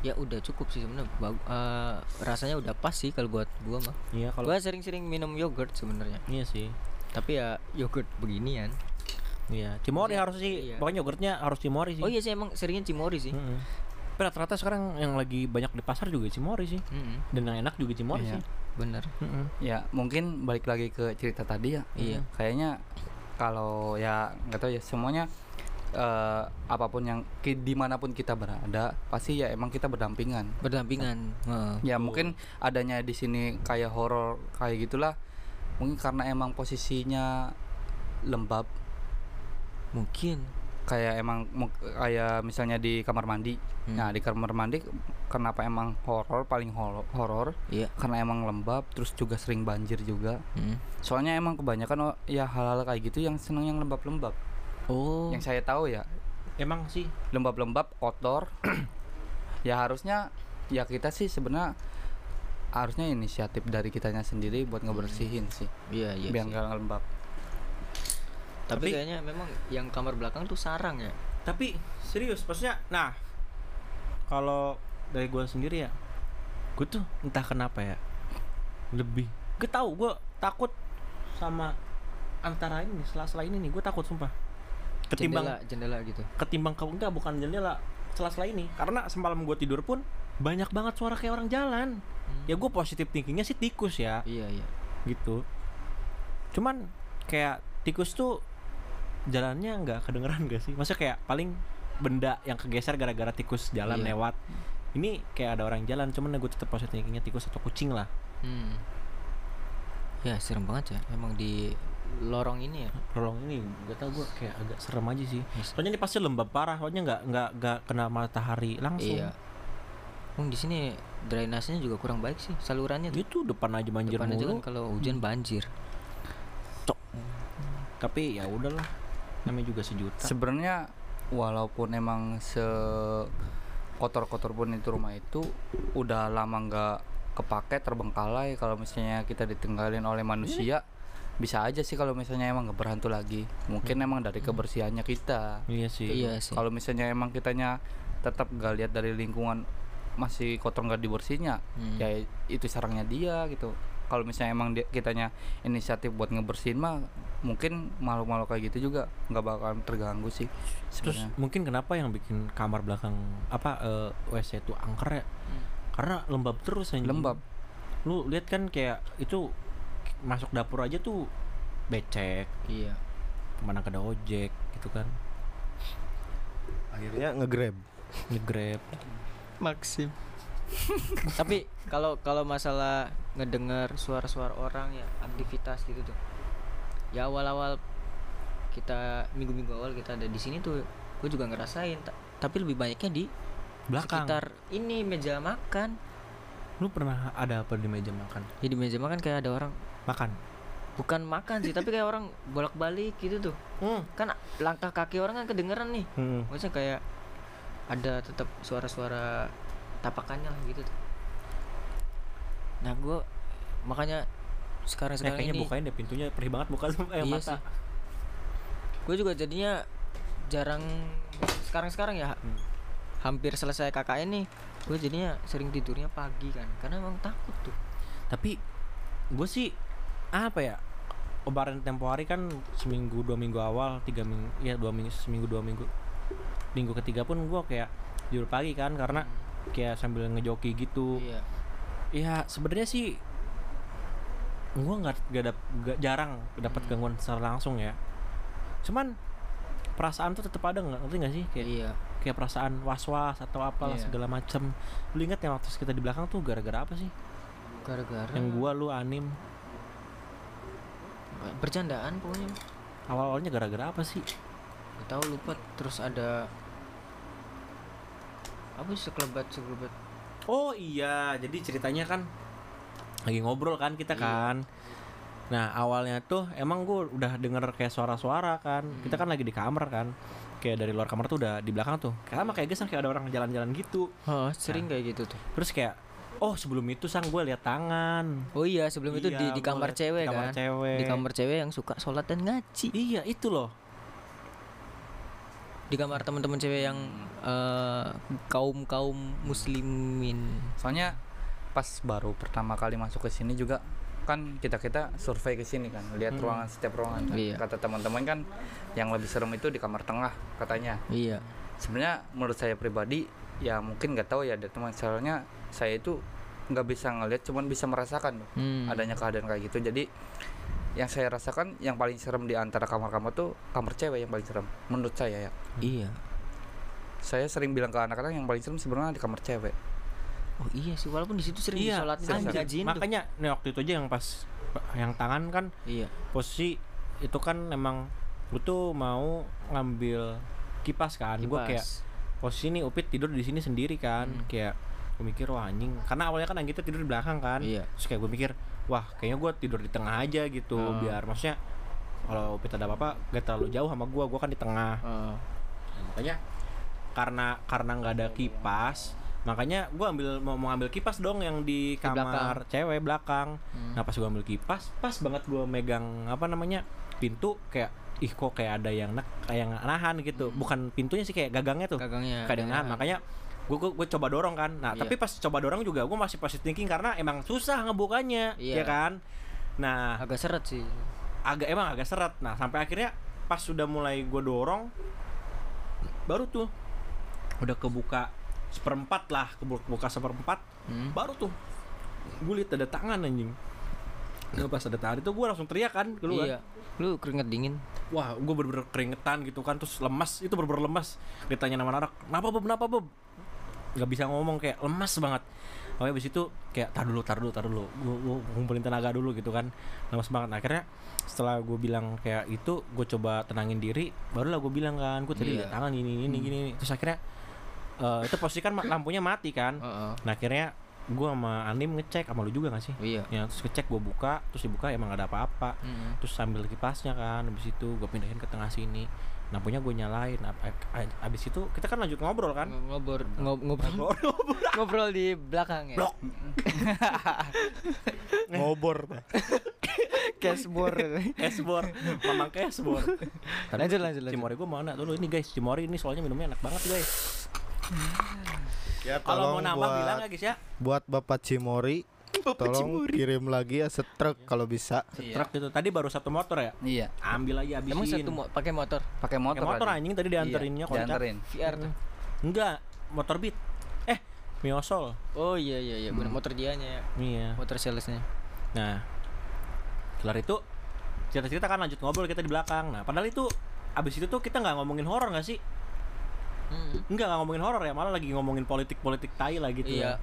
ya udah cukup sih sebenarnya. Eh, rasanya udah pas sih kalau buat gua mah. iya kalau Gua sering-sering minum yogurt sebenarnya. iya sih Tapi ya yogurt beginian. iya cimori Iya, harus sih iya. pokoknya yogurtnya harus cimori sih Oh iya sih emang seringnya cimori sih. Mm-mm. Tapi rata-rata sekarang yang lagi banyak di pasar juga cimori sih Mm-mm. dan yang enak juga cimori Iya. sih Bener. Mm-mm. Ya mungkin balik lagi ke cerita tadi ya. Iya. Kayaknya kalau ya nggak tahu ya semuanya eh, apa pun yang ki- di mana pun kita berada pasti ya emang kita berdampingan. Berdampingan. Heeh. Ya mungkin adanya di sini kayak horor kayak gitulah. Mungkin karena emang posisinya lembab Mungkin. Kayak emang kayak misalnya di kamar mandi. Hmm. Nah, di kamar mandi kenapa emang horor paling horo- horor Iya. karena emang lembab terus juga sering banjir juga. Mm. Soalnya emang kebanyakan oh, ya hal-hal kayak gitu yang seneng yang lembab-lembab. Oh. Yang saya tahu ya emang sih lembab-lembab kotor. ya harusnya ya kita sih sebenarnya harusnya inisiatif dari kitanya sendiri buat ngebersihin sih Iya iya. biar nggak lembab. Tapi, Tapi- kayaknya memang yang kamar belakang tuh sarang ya. tapi serius maksudnya nah kalau dari gue sendiri ya gue tuh entah kenapa ya lebih gue tahu gue takut sama antara ini sela-sela ini nih gue takut sumpah ketimbang Jendela, jendela gitu. ketimbang kau enggak bukan jendela sela-sela ini karena semalam gue tidur pun banyak banget suara kayak orang jalan Hmm. ya gue positif thinkingnya sih tikus ya Iya iya. gitu cuman kayak tikus tuh jalannya nggak kedengeran gak sih maksudnya kayak paling benda yang kegeser gara-gara tikus jalan Iya. lewat ini kayak ada orang jalan cuman gue tetap positif thinkingnya tikus atau kucing lah Hmm. Ya serem banget ya emang di lorong ini ya. lorong ini gak tau gue kayak agak serem aja sih Yes. soalnya ini pasti lembab parah soalnya nggak nggak nggak kena matahari langsung Iya. Oh, di sini drainasenya juga kurang baik sih salurannya itu depan aja banjir Depan aja mulu kan kalau hujan banjir. tapi ya udahlah namanya juga sejuta. Sebenarnya walaupun emang se kotor-kotor pun itu rumah itu udah lama nggak kepake terbengkalai kalau misalnya kita ditinggalin oleh manusia bisa aja sih kalau misalnya emang nggak berhantu lagi. Mungkin emang dari kebersihannya kita. Iya sih. Iya sih. kalau misalnya emang kitanya tetap nggak lihat dari lingkungan masih kotor nggak dibersihnya Hmm. ya itu sarangnya dia gitu kalau misalnya emang dia, kitanya inisiatif buat ngebersihin mah mungkin makhluk-makhluk kayak gitu juga nggak bakal terganggu sih Terus sebenarnya mungkin kenapa yang bikin kamar belakang apa eh, WC itu angker ya? Karena lembab terus anjing. lembab Lu lihat kan kayak itu masuk dapur aja tuh becek, Iya. ke mana ada ojek gitu kan. akhirnya ngegrab Ngegrab. Maksim. Tapi kalau kalau masalah ngedengar suara-suara orang ya aktivitas gitu tuh. Ya awal-awal kita minggu-minggu awal kita ada di sini tuh gue juga ngerasain ta- tapi lebih banyaknya di Belakang. sekitar ini meja makan Lu pernah ada apa di meja makan? jadi meja makan kayak ada orang Makan. bukan makan sih tapi kayak orang bolak-balik gitu tuh Hmm. kan langkah kaki orang kan kedengeran nih Hmm. maksudnya kayak ada tetap suara-suara tapakannya lah gitu tuh nah gue makanya sekarang Eh, sekarang kayaknya ini bukain deh pintunya perih banget buka eh, Iya mata. sih. gue juga jadinya jarang sekarang sekarang ya Hmm. hampir selesai KKN nih gue jadinya sering tidurnya pagi kan karena emang takut tuh Tapi gue sih apa ya? Kemarin tempo hari kan seminggu dua minggu awal tiga minggu ya dua minggu seminggu dua minggu minggu ketiga pun gue kayak tidur pagi kan karena kayak sambil ngejoki gitu. Iya. Ya sebenarnya sih gue nggak gak, dap- gak jarang dapat Hmm. gangguan secara langsung ya. Cuman perasaan tuh tetap ada nggak? Ngerti nggak sih? Kayak iya. kayak perasaan was was atau apalah Iya. segala macam lu ingat yang waktu kita di belakang tuh gara-gara apa sih? Gara-gara yang gua lu anim. Bercandaan pokoknya. Awal awalnya gara-gara apa sih? Gak tahu lupa. Terus ada apa sih sekelebat sekelebat. Oh iya. Jadi ceritanya kan lagi ngobrol kan kita Iya. kan. Nah awalnya tuh emang gua udah denger kayak suara-suara kan. Kita kan lagi di kamar kan. Kayak dari luar kamar tuh udah di belakang tuh. Kayak sama kayak gesang kayak ada orang jalan-jalan gitu. Oh, sering kayak gitu tuh. terus kayak oh sebelum itu sang gue lihat tangan. Oh iya sebelum itu di Iya, di kamar cewek di kamar kan? cewek. Di kamar cewek yang suka sholat dan ngaji. Iya itu loh di kamar teman-teman cewek yang eh, kaum kaum muslimin soalnya pas baru pertama kali masuk ke sini juga kan kita kita survei ke sini kan lihat Hmm. ruangan setiap ruangan kan. Iya. kata teman-teman kan yang lebih serem itu di kamar tengah katanya iya sebenarnya menurut saya pribadi ya mungkin nggak tahu ya dari teman soalnya saya itu nggak bisa ngelihat cuman bisa merasakan Hmm. adanya keadaan kayak gitu jadi yang saya rasakan yang paling serem di antara kamar-kamar tuh kamar cewek yang paling serem menurut saya ya. Iya. Saya sering bilang ke anak-anak yang paling serem sebenarnya di kamar cewek. Oh iya sih walaupun di situ sering iya disolatin ngajiin tuh makanya nih waktu itu aja yang pas yang tangan kan iya. posisi itu kan emang gue tuh mau ngambil kipas kan. Gue kayak Kipas. posisi nih Upit tidur di sini sendiri kan. Hmm. kayak gue mikir wah anjing. Karena awalnya kan Anggita tidur di belakang kan. Iya. Terus kayak gue mikir wah kayaknya gue tidur di tengah aja gitu Oh. biar maksudnya kalau Upit ada apa-apa gak terlalu jauh sama gue gue kan di tengah. Nah, makanya karena karena nggak ada kipas makanya gue ambil mau, mau ambil kipas dong yang di kamar cewek belakang. Hmm. nah pas gue ambil kipas pas banget gue megang apa namanya pintu kayak ih kok kayak ada yang nek kayak yang nahan gitu. Bukan pintunya sih kayak gagangnya tuh. Gagangnya kayak nahan. makanya gue gue coba dorong kan nah Iya. tapi pas coba dorong juga gue masih positive thinking karena emang susah ngebukanya Iya. ya kan nah agak seret sih agak emang agak seret nah sampai akhirnya pas sudah mulai gue dorong baru tuh udah kebuka seperempat lah kebuka seperempat Hmm. baru tuh gue lihat ada tangan anjing Nah, pas ada tari tuh gue langsung teriak kan keluar Iya. Lu keringet dingin. wah gue bener-bener keringetan gitu kan terus lemas itu bener-bener lemas ditanya nama anak kenapa bob kenapa bob nggak bisa ngomong kayak lemas banget. Pokoknya abis itu kayak tar dulu tar dulu tar dulu. Gue ngumpulin tenaga dulu gitu kan. Lemas banget. Nah, akhirnya setelah gue bilang kayak itu gue coba tenangin diri barulah gue bilang kan gue tadi Iya. lihat tangan ini ini gini terus akhirnya eh, itu posisi kan lampunya mati kan. Heeh. nah akhirnya gue sama Anim ngecek sama lu juga gak sih? Iya. ya terus ngecek gue buka terus dibuka emang gak ada apa-apa. Mm. terus sambil kipasnya kan habis itu gue pindahin ke tengah sini lampunya gue nyalain abis itu kita kan lanjut ngobrol kan Ngobrol ngob- ngobrol ngobrol di belakang ya. Blok. ngobor Pak. Cashboard. esbor mamang ke esbor Lanjut, lanjut, lanjut. cimori gue mana dulu ini guys cimori ini soalnya minumnya enak banget guys ya kalau mau tolong nambah buat bilang ya guys ya buat Bapak Cimori tolong kirim lagi ya setruk kalau bisa Iya. truk gitu tadi baru satu motor ya Iya. ambil aja habisin Emang satu mo pakai motor Pakai motor. Pakai motor tadi. anjing tadi dianterinnya Iya, dianterin. VR tuh. enggak motor beat eh miosol Oh iya iya iya, Hmm. motor dianya ya. iya Motor salesnya. Nah, kelar itu cerita-cerita kan lanjut ngobrol kita di belakang. Nah, padahal itu abis itu tuh kita nggak ngomongin horor nggak sih? Hmm. Enggak nggak ngomongin horor ya, malah lagi ngomongin politik-politik tai lah gitu. Iya. ya.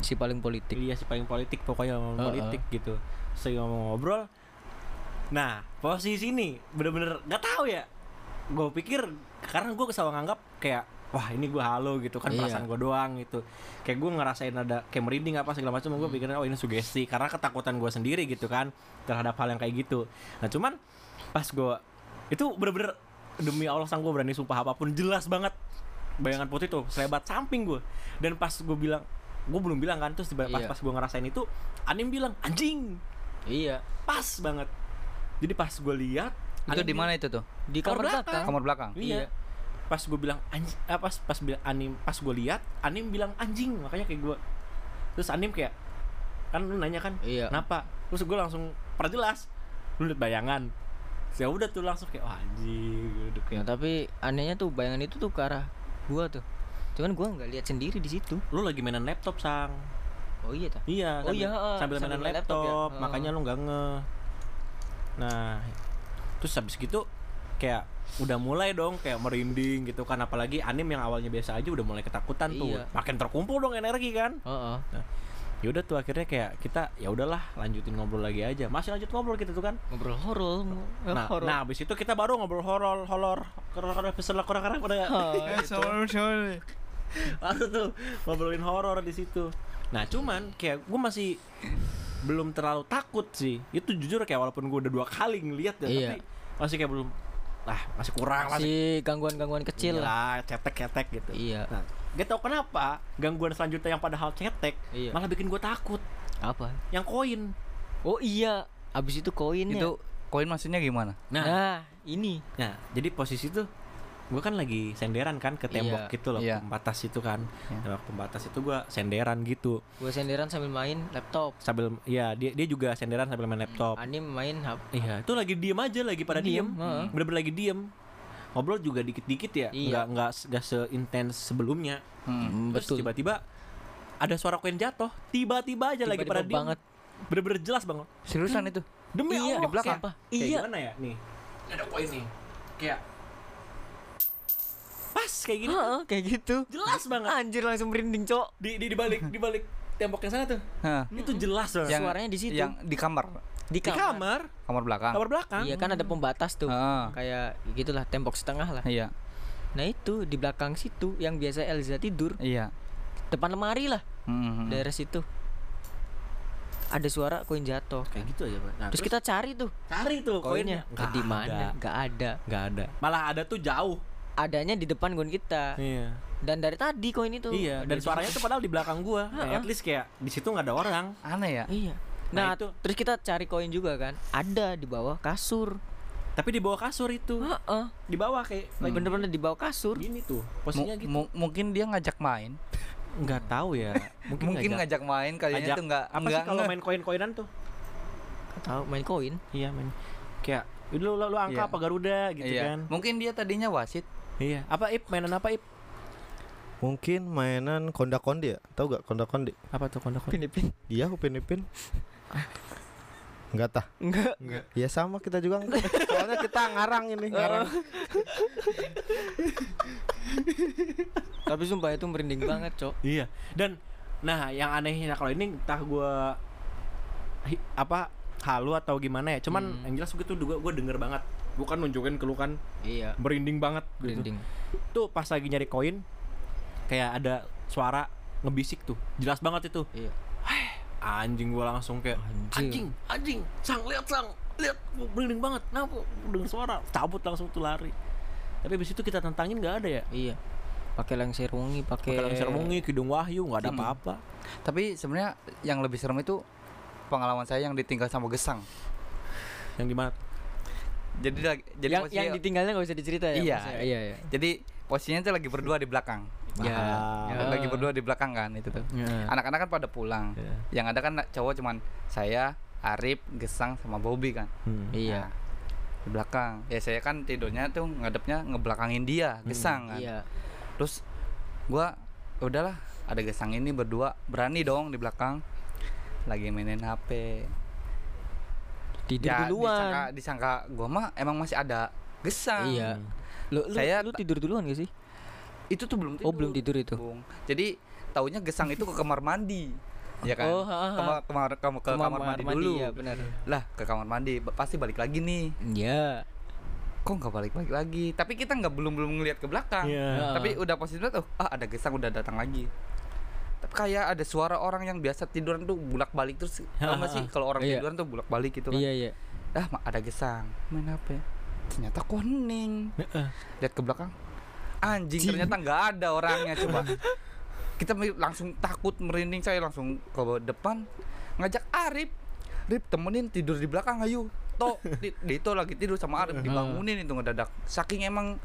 Si paling politik. Iya si paling politik pokoknya ngomongin Heeh. politik gitu. Saya ngomong ngobrol. Nah, posisi ini bener-bener nggak tahu ya. Gue pikir karena gue kesal nganggap kayak wah ini gue halo gitu kan Iya. perasaan gue doang gitu kayak gue ngerasain ada kayak merinding apa segala macam gue pikirnya oh ini sugesti karena ketakutan gue sendiri gitu kan terhadap hal yang kayak gitu nah cuman pas gue itu bener-bener demi Allah sang gue berani sumpah apa pun jelas banget bayangan putih tuh selebat samping gue dan pas gue bilang gue belum bilang kan terus tiba pas Iya. pas gue ngerasain itu Anim bilang anjing Iya. pas banget jadi pas gue lihat Itu di mana itu tuh? Di Kamar kamar belakang. belakang. Kamar belakang. Iya. Pas gue bilang anjing, ah, pas pas bilang anim, pas gue lihat anim bilang anjing, makanya kayak gue. Terus anim kayak kan lu nanya kan, Iya. kenapa? Terus gue langsung perjelas, lu liat bayangan. Ya udah tuh langsung kayak wah anjing, udah Nah, kayak. tapi anehnya tuh bayangan itu tuh ke arah gua tuh. Cuman gua nggak lihat sendiri di situ. Lu lagi mainan laptop sang. Oh iya ta. Iya, Oh sambil, iya, sambil sambil mainan main laptop laptop, ya, makanya lu nggak nge. Nah, terus habis gitu kayak udah mulai dong kayak merinding gitu kan apalagi anim yang awalnya biasa aja udah mulai ketakutan tuh Iya. makin terkumpul dong energi kan Heeh. ya udah tuh akhirnya kayak kita ya udahlah lanjutin ngobrol lagi aja masih lanjut ngobrol gitu tuh kan Ngobrol horor. nah horor. nah abis itu kita baru ngobrol horor horor horor horor peselah kurang kurang pada baru tuh ngobrolin horor di situ nah cuman kayak gue masih belum terlalu takut sih itu jujur kayak walaupun gue udah dua kali ngeliat ya Iya. tapi masih kayak belum lah masih kurang masih si gangguan-gangguan kecil lah. lah cetek-cetek gitu Iya. nah gak tau kenapa gangguan selanjutnya yang padahal cetek Iya. malah bikin gue takut Apa? yang koin Oh iya. Abis itu koinnya. Itu koin maksudnya gimana? nah Nah, ini. Nah, jadi posisi tuh gue kan lagi senderan kan ke tembok Iya. gitu loh, Iya. pembatas itu kan. Iya. Tembok pembatas itu gue senderan gitu. Gua senderan sambil main laptop. Sambil ya dia dia juga senderan sambil main laptop. Anim main hap. Iya, itu lagi diem aja lagi pada diem. Diem. Bener-bener lagi diem. Ngobrol juga dikit-dikit ya, Iya. nggak nggak nggak seintens sebelumnya. Hmm. Terus betul. tiba-tiba ada suara koin jatuh, tiba-tiba aja lagi Tiba-tiba pada diem. banget. Bener-bener jelas banget. Seriusan itu? Demi Iya, Allah, di belakang. kayak- Apa? Kayak Iya. gimana ya? Nih. Ada koin nih. Kayak pas kayak gini. Heeh, kayak gitu. Jelas banget. Anjir langsung merinding, Cok. Di di di balik di balik tembok yang sana tuh. Hah. Itu jelas banget. Yang- Suaranya di situ. Yang di kamar, Di di kamar. kamar, kamar belakang. kamar belakang. Iya kan ada pembatas tuh. Ah. Kayak gitulah tembok setengah lah. Iya, Nah itu di belakang situ yang biasa Elza tidur iya. depan lemari lah Hmm. daerah situ. Ada suara koin jatuh. Kayak gitu aja, Pak. Nah, Terus kita cari tuh cari tuh koinnya. koinnya. Di mana? ada. Nggak ada. Nggak ada. Malah ada tuh jauh. Adanya di depan gon kita. Iya. Dan dari tadi koin itu. Iya, ada dan suaranya tuh padahal di belakang gua. Nah, at least kayak di situ nggak ada orang. Aneh ya? Iya. Nah, Nah, itu- terus kita cari koin juga kan. Ada di bawah kasur. Tapi di bawah kasur itu. Heeh. Di bawah kayak lagi Bener-bener di bawah kasur. gini tuh. Posisinya gitu. mu- mungkin dia ngajak main. Nggak tahu ya. Mungkin, Mungkin ngajak main kayaknya Ngajak- tuh nggak apa sih kalau main koin-koinan tuh? Tahu main koin. Iya, main. Kayak lu lu, lu angka Iya. apa Garuda gitu iya. kan. Mungkin dia tadinya wasit. Iya. Apa Ip? Mainan apa Ip? mungkin mainan konda kondi ya tahu gak konda kondi Apa tuh kondak Filipin. iya upin ipin Enggak tah. Enggak. Ya sama kita juga enggak. Soalnya kita ngarang ini, ngarang. Tapi sumpah itu merinding banget, Cok. Iya. Dan nah yang anehnya kalau ini entah gua hi- apa halu atau gimana ya. Cuman Hmm. yang jelas gue tuh juga gue denger banget. Bukan nunjukin keluhan Iya. merinding banget gitu. Merinding. Tuh pas lagi nyari koin kayak ada suara ngebisik tuh. Jelas banget itu. Iya. Anjing gua langsung kayak Anjing. anjing, anjing, sang lihat sang, lihat merinding banget. Kenapa? Dengar suara, cabut langsung tuh lari. Tapi abis itu kita tantangin nggak ada ya. Iya. Pakai lengser wangi, pakai langsung mungi, kidung wahyu, nggak ada Hmm. apa-apa. Tapi sebenarnya yang lebih serem itu pengalaman saya yang ditinggal sama gesang. Yang gimana? Jadi lagi jadi yang posisi yang ditinggalnya nggak usah dicerita ya. Iya. maksudnya? Iya, iya. jadi posisinya itu lagi berdua di belakang. Ya. Ah. Ya. Lagi berdua di belakang kan itu tuh. Ya. Anak-anak kan pada pulang. Iya. Yang ada kan cowok cuman saya, Arif, Gesang sama Bobby kan. Hmm. Iya. Nah, di belakang. Ya saya kan tidurnya tuh ngadepnya ngebelakangin dia, Gesang kan. Iya. Terus gua udahlah ada Gesang ini berdua berani dong di belakang lagi mainin HP. Tidur Ya, duluan. disangka disangka gua mah emang masih ada Gesang. Iya. Lu, lu, Saya lu tidur duluan gak sih? Itu tuh belum tidur. Oh, belum tidur itu. Bung. Jadi taunya Gesang itu ke kamar mandi. Ya kan? Oh, ha, ha. Kamar, kamar, kamar, ke kamar, mandi, dulu. ya benar. Lah, ke kamar mandi pasti balik lagi nih. Iya. Kok nggak balik-balik lagi? Tapi kita nggak belum belum ngeliat ke belakang. Iya. Tapi udah positif tuh, ah ada Gesang udah datang lagi. Tapi kayak ada suara orang yang biasa tiduran tuh bulak-balik terus tau gak sih kalau orang Iya. tiduran tuh bulak-balik gitu kan. Iya, iya. Ah, ada Gesang. Main apa ya? Ternyata kuning. Lihat ke belakang. Anjing, ternyata nggak ada orangnya coba. Kita langsung takut merinding saya langsung ke depan ngajak Arif. Rip temenin tidur di belakang ayo. Toh, di, Dito lagi tidur sama Arif dibangunin itu ngedadak. Saking emang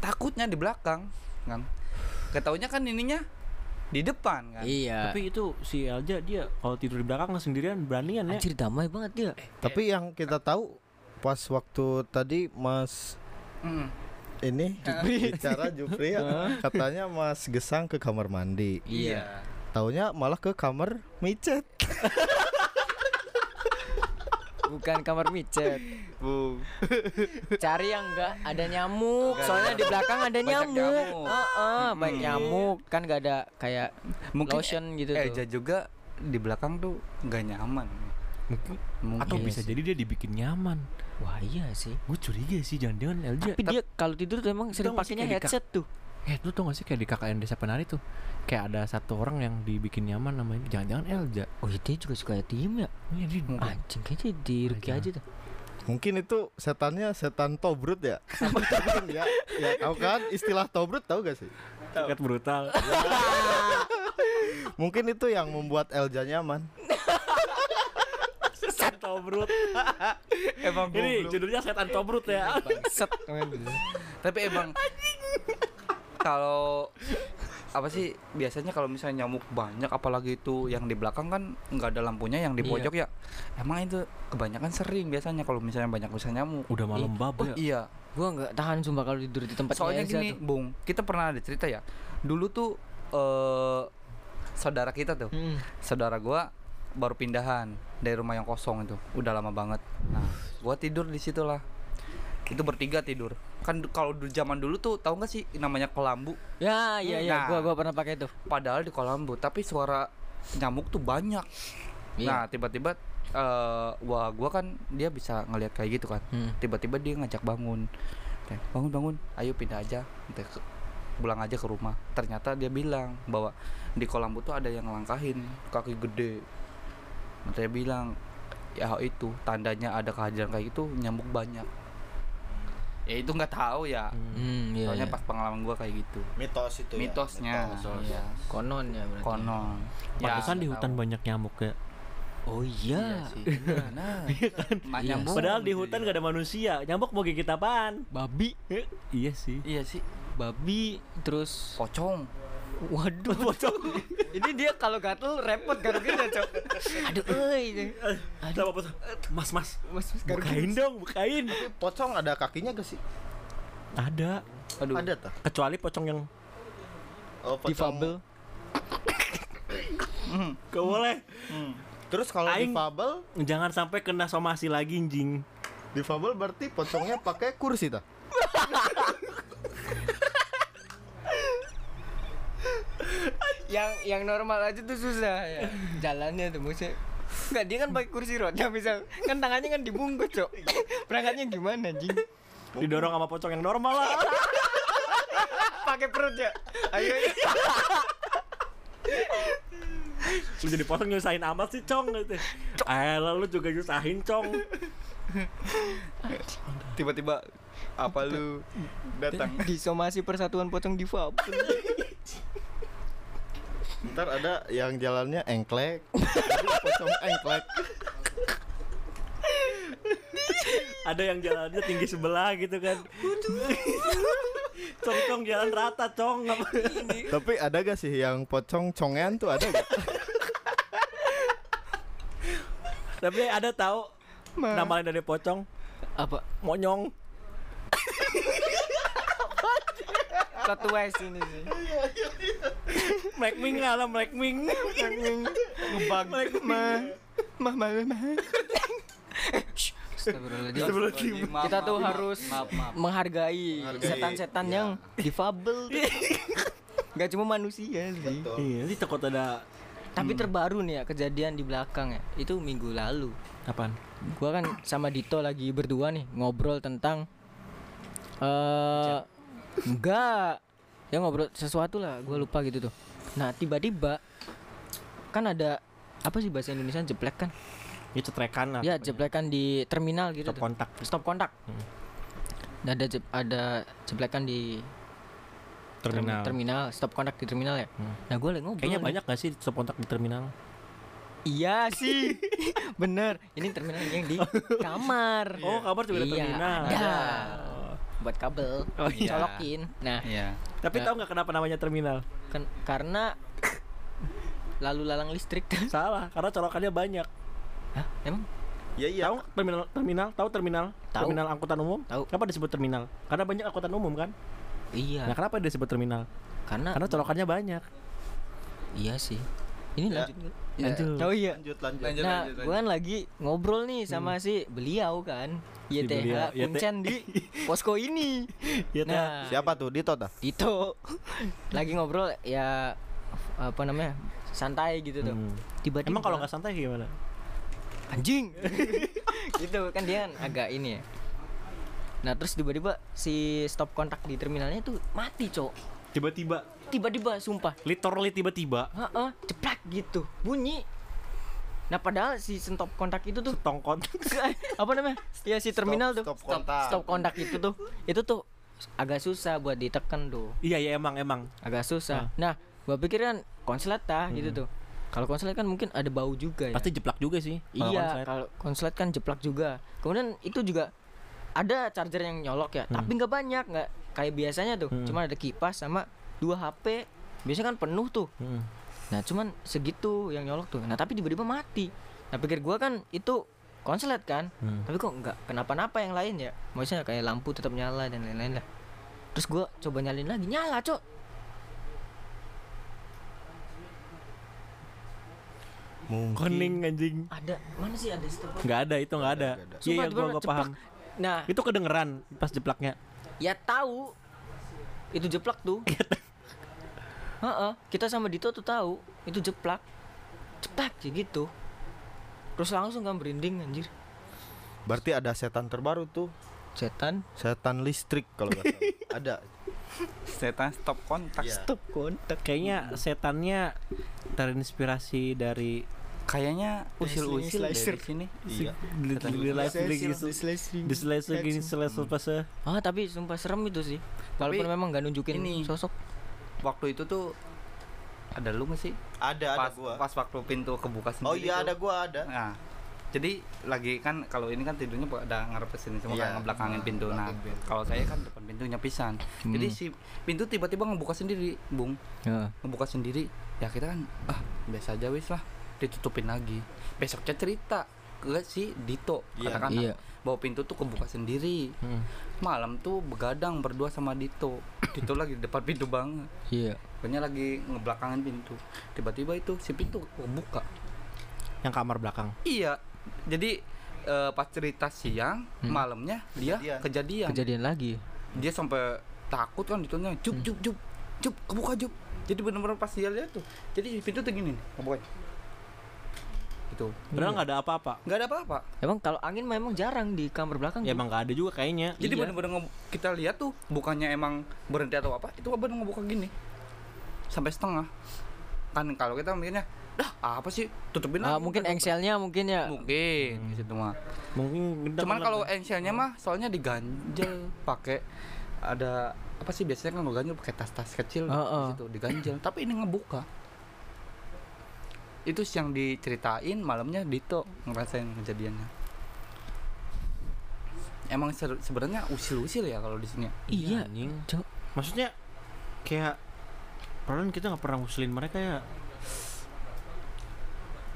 takutnya di belakang kan. Ketaunya kan ininya di depan kan. Iya. Tapi itu si Elja dia kalau tidur di belakang sendirian beranian ya. Anjir damai banget dia. Tapi yang kita tahu pas waktu tadi Mas Mm. ini bicara Jupri ya, katanya Mas Gesang ke kamar mandi. Iya. Taunya malah ke kamar micet. Bukan kamar micet. Bu. Cari yang enggak ada nyamuk. Soalnya di belakang ada Banyak nyamuk. nyamuk. Heeh, banyak Hmm. nyamuk. Kan enggak ada kayak Mungkin lotion gitu Eja tuh. juga di belakang tuh nggak nyaman. Mungkin Mungkin. atau Iya bisa sih. jadi dia dibikin nyaman. Wah, iya sih. Gue curiga sih jangan-jangan Elja. Tapi dia kalau tidur tuh emang sering pakainya headset tuh. Eh, lu tau gak sih kayak di KKN Desa Penari tuh Kayak ada satu orang yang dibikin nyaman namanya Jangan-jangan Elja Oh, iya, dia juga suka diem ya. Iya dia Anjing kayaknya di Ruki Aja. aja tuh. Mungkin itu setannya setan tobrut ya. Mungkin ya. Ya tahu kan istilah tobrut tahu gak sih? Sangat brutal Mungkin itu yang membuat Elja nyaman. Setan tobrut Emang Ini judulnya setan tobrut ya Set. Tapi emang kalau apa sih biasanya kalau misalnya nyamuk banyak apalagi itu yang di belakang kan nggak ada lampunya yang di Iya. pojok ya. Emang itu kebanyakan sering biasanya kalau misalnya banyak bisa nyamuk. Udah malam Ih, bab oh ya. iya. Gua nggak tahan sumpah kalau tidur di tempat soalnya gini bung kita pernah ada cerita ya. Dulu tuh eh saudara kita tuh Hmm. saudara gua baru pindahan dari rumah yang kosong itu. Udah lama banget. Nah gua tidur di situ lah. Itu bertiga tidur kan kalau dulu zaman dulu tuh tahu nggak sih namanya kelambu Ya, iya iya, Nah. gua gua pernah pakai itu. padahal di kelambu tapi suara nyamuk tuh banyak Iya. nah tiba-tiba eh wah gua kan dia bisa ngelihat kayak gitu kan Hmm. tiba-tiba dia ngajak bangun bangun bangun ayo pindah aja pulang aja ke rumah ternyata dia bilang bahwa di kolam tuh ada yang ngelangkahin kaki gede dia bilang ya itu tandanya ada kehadiran kayak gitu nyamuk banyak ya itu nggak tahu ya Hmm, iya. soalnya iya. pas pengalaman gua kayak gitu Mitos itu mitosnya iya. konon ya berarti. konon Pantesan di hutan tahu. banyak nyamuk ya Oh iya. Iya sih. Iya, nah. Mak Iya. nyambung. Padahal di hutan gak ada manusia Nyamuk mau gigit apaan? Babi, Iya sih Iya sih. babi terus Pocong. waduh pocong. Ini dia kalau gatel repot garuknya, Cok. Aduh, euy. Aduh. Apa, mas, mas, Mas, mas bukain dong, bukain. Pocong ada kakinya gak sih? Ada, Aduh. Ada tah. kecuali pocong yang Oh, Difabel. gak boleh. Terus kalau difabel, Jangan sampai kena somasi lagi anjing. difabel berarti pocongnya pakai kursi ta? yang yang normal aja tuh susah ya. Jalannya tuh maksudnya. Enggak dia kan pakai kursi roda misal. Kan tangannya kan dibungkus cok. Berangkatnya gimana anjing? Didorong sama pocong yang normal lah. pakai perut ya ayo ayo. lu jadi pocong nyusahin amat sih, Cong. Gitu. Eh, lu juga nyusahin, Cong. tiba-tiba apa lu datang? Disomasi persatuan pocong difabel Ntar ada yang jalannya engklek, pocong engklek. Ada yang jalannya tinggi sebelah gitu kan. Cong cong jalan rata, Cong. Apa? Tapi ada gak sih yang pocong congean tuh ada gak? Tapi ada tahu nama lain dari pocong apa monyong. plot twist ini sih Black Ming lah, Black Ming. ngebug mah mah mah mah Astagfirullahaladzim. Kita tuh harus maaf, maaf. menghargai Menghargai, setan-setan iya. yang difabel. Gak cuma manusia sih. Iya, nanti takut ada Tapi terbaru nih ya kejadian di belakang ya. Itu minggu lalu. apaan? Gua kan sama Dito lagi berdua nih ngobrol tentang eh enggak. Ya ngobrol sesuatu lah, gua lupa gitu tuh. Nah, tiba-tiba kan ada apa sih bahasa Indonesia jeplek kan? Ya cetrekan lah. Ya, jeplekan di terminal gitu Stop tuh. kontak. Stop kontak. Dan ada jep- ada jeplekan di term- Terminal. terminal, stop kontak di terminal ya. Hmm. Nah, gue lagi ngobrol. Kayaknya nih. banyak gak sih stop kontak di terminal? Iya sih. Bener. Ini terminal yang di kamar. Oh, kabar juga Iya, terminal. ada. Buat kabel. Oh, iya. Colokin. Nah, Iya. Tapi Ya. tahu nggak kenapa namanya terminal? kan karena lalu lalang listrik. Salah, karena colokannya banyak. Hah? Emang? Ya iya. Tahu terminal terminal? Tahu terminal? Tahu. Terminal angkutan umum? Tahu. Kenapa disebut terminal? Karena banyak angkutan umum kan? Iya. Nah, kenapa disebut terminal? karena Karena colokannya banyak. iya sih. Ini Ya. lanjut nggak? Lanjut. Oh iya. Lanjut lanjut. Lanjut, Nah, lanjut, gue kan lagi ngobrol nih sama si beliau kan. Si beliau, YTH YT. Kuncen di posko ini. Iya, Teh. Nah, Siapa tuh? Dito ta? Dito lagi ngobrol ya apa namanya? santai gitu tuh. Hmm. Tiba-tiba Emang kalau nggak santai gimana? anjing. gitu kan dia kan agak ini ya. Nah, terus tiba-tiba si stop kontak di terminalnya tuh mati, Cok. Tiba-tiba, Tiba-tiba sumpah. literally tiba-tiba Heeh, ceplak gitu. Bunyi. Nah, padahal si stop kontak itu tuh tong kontak. apa namanya? Ya si terminal tuh. stop kontak. Stop kontak itu tuh. Itu tuh agak susah buat ditekan tuh. iya, ya emang emang. Agak susah. Nah, gua pikir kan konslet tah gitu tuh. Kalau konslet kan mungkin ada bau juga ya. Pasti jeplak juga sih. kalau iya, konslet. kalau konslet kan jeplak juga. Kemudian itu juga ada charger yang nyolok ya, tapi nggak banyak, nggak kayak biasanya tuh. Hmm. Cuma ada kipas sama dua HP. Biasanya kan penuh tuh. Hmm. Nah, cuman segitu yang nyolok tuh. Nah, tapi tiba-tiba mati. Nah, pikir gua kan itu konslet kan. Hmm. Tapi kok nggak kenapa-napa yang lain ya? Maksudnya kayak lampu tetap nyala dan lain-lain lah. Terus gua coba nyalin lagi, nyala, Cok. Mungkin. Koning anjing. Ada. Mana sih ada stop? Nggak ada, itu nggak ada. Iya, iya, gua paham. Nah, Itu kedengeran pas jeplaknya. ya tahu itu jeplak tuh. Heeh, kita sama Dito tuh tahu itu jeplak. Ceplak sih gitu. Terus langsung kan berinding anjir. Berarti ada setan terbaru tuh. Setan Setan listrik kalau nggak salah. ada. Setan stop kontak. Iya. stop kontak. Kayaknya setannya terinspirasi dari Kayaknya usil-usil dari sini. Iya. Diselesai gini selesai pas Ah, tapi sumpah serem itu sih. Walaupun memang nggak nunjukin ini- sosok. Waktu itu tuh ada lu nggak sih? Ada ada Pas, gua. pas waktu pintu kebuka sendiri. Oh iya tuh. ada gua ada. Nah, jadi lagi kan kalau ini kan tidurnya ada ngarep ke sini semua Iya. kan ngebelakangin pintu. Nah, pintu. kalau saya kan depan pintunya pisan. Jadi si pintu tiba-tiba ngebuka sendiri, Bung. Heeh. Ngebuka sendiri. Ya kita kan ah biasa aja wis lah. Ditutupin lagi. Besoknya cerita ke si Dito Iya. katakan Iya. bahwa pintu tuh kebuka sendiri. Hmm. Malam tuh begadang berdua sama Dito. Dito lagi di depan pintu banget. Iya. Pokoknya lagi ngebelakangin pintu. Tiba-tiba itu si pintu kebuka. yang kamar belakang. Iya. Jadi eh, pas cerita siang, Hmm. malamnya dia Kejadian. kejadian. Kejadian lagi. Dia sampai takut kan ditunya, jup Hmm. jup jup. Jup, kebuka jup. Jadi benar-benar pas dia lihat tuh. Jadi pintu tuh gini nih, kebuka. Gitu. Padahal nggak ada apa-apa. Nggak ada apa-apa. Emang kalau angin memang jarang di kamar belakang. Ya tuh. emang nggak ada juga kayaknya. Jadi Iya. benar-benar kita lihat tuh bukannya emang berhenti atau apa, itu benar ngebuka gini. Sampai setengah. Kan kalau kita mikirnya, dah apa sih? Tutupin Ah, lagi, mungkin udah, tutup." engselnya mungkin ya. Mungkin di situ mah. Mungkin Cuman kalau engselnya mah soalnya diganjel pakai ada apa sih biasanya kan ngeganjel pakai tas-tas kecil Heeh. di situ diganjel, tapi ini ngebuka. Itu sih yang diceritain malamnya Dito ngerasain kejadiannya. Emang sebenarnya usil-usil ya kalau di sini. Iya. anjing. Cok. Maksudnya kayak Padahal kita nggak pernah ngusilin mereka ya.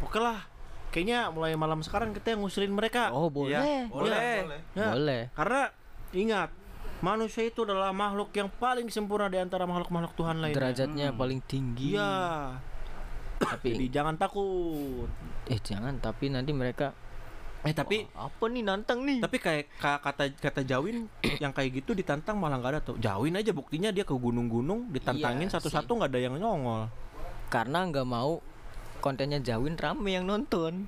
Oke lah, kayaknya mulai malam sekarang kita yang ngusilin mereka. Oh, boleh. Iya, boleh. Ya, Boleh. Karena ingat, manusia itu adalah makhluk yang paling sempurna di antara makhluk-makhluk Tuhan lainnya. Derajatnya Hmm. paling tinggi. Iya. Jadi Tapi jangan takut. eh jangan, tapi nanti mereka Eh tapi "Wah, apa nih nantang nih? tapi kayak ka- kata kata Jawin yang kayak gitu ditantang malah nggak ada tuh. Jawin aja buktinya dia ke gunung-gunung ditantangin Iya satu-satu nggak ada yang nongol. Karena nggak mau kontennya Jawin rame yang nonton.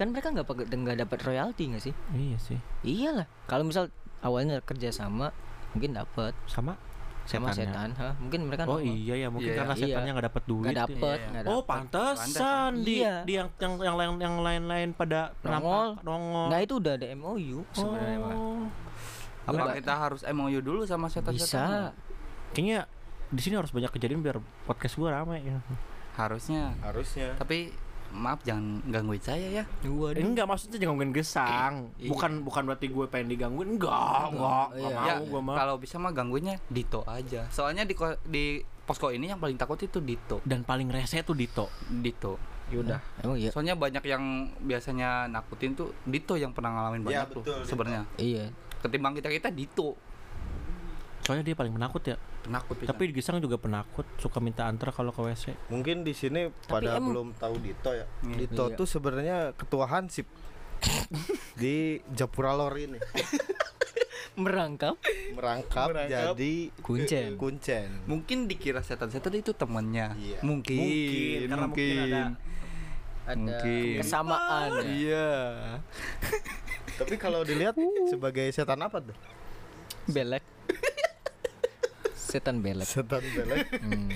Kan mereka nggak pakai nggak dapat royalti nggak sih? Iya sih. Iyalah. Kalau misal awalnya kerja sama mungkin dapat Sama sama setan, ha? Mungkin mereka Oh nongol. iya ya mungkin Iya, karena iya. setannya nggak dapat duit. nggak ya. dapat, Iya, nggak Oh pantesan di Iya. di yang yang yang lain yang lain-lain pada Nongol. nongol. Nah itu udah ada MOU sebenarnya Pak. Oh. Apa Nggak. kita harus MOU dulu sama setan-setan? Bisa. Kayaknya di sini harus banyak kejadian biar podcast gua ramai ya. Harusnya. Harusnya. Tapi maaf jangan gangguin saya ya. Eh, enggak maksudnya jangan ngomongin gesang. Iya. Bukan bukan berarti gue pengen digangguin. Enggak, enggak, enggak Iya. mau ya, gua mah. kalau bisa mah gangguinnya Dito aja. Soalnya di di posko ini yang paling takut itu Dito. Dan paling rese tuh Dito. Dito. Yaudah. Emang iya. Soalnya banyak yang biasanya nakutin tuh Dito yang pernah ngalamin Ya, banyak tuh betul, Dito. sebenarnya. Iya. Ketimbang kita kita Dito Soalnya dia paling penakut ya. penakut pisan. Tapi Gesang juga penakut, suka minta antar kalau ke WC. Mungkin di sini pada emang- belum tahu Dito ya. Iya. Dito Iya. tuh sebenarnya ketua Hansip di Japura Lor ini Merangkap merangkap, Merangkap. jadi kuncen. kuncen. mungkin dikira setan-setan itu temannya. Iya. Mungkin, Mungkin, karena mungkin ada Ada Mungkin. kesamaan. ya. Iya. Tapi kalau dilihat sebagai setan apa tuh? Belek. Setan belek. Setan belek. Hmm.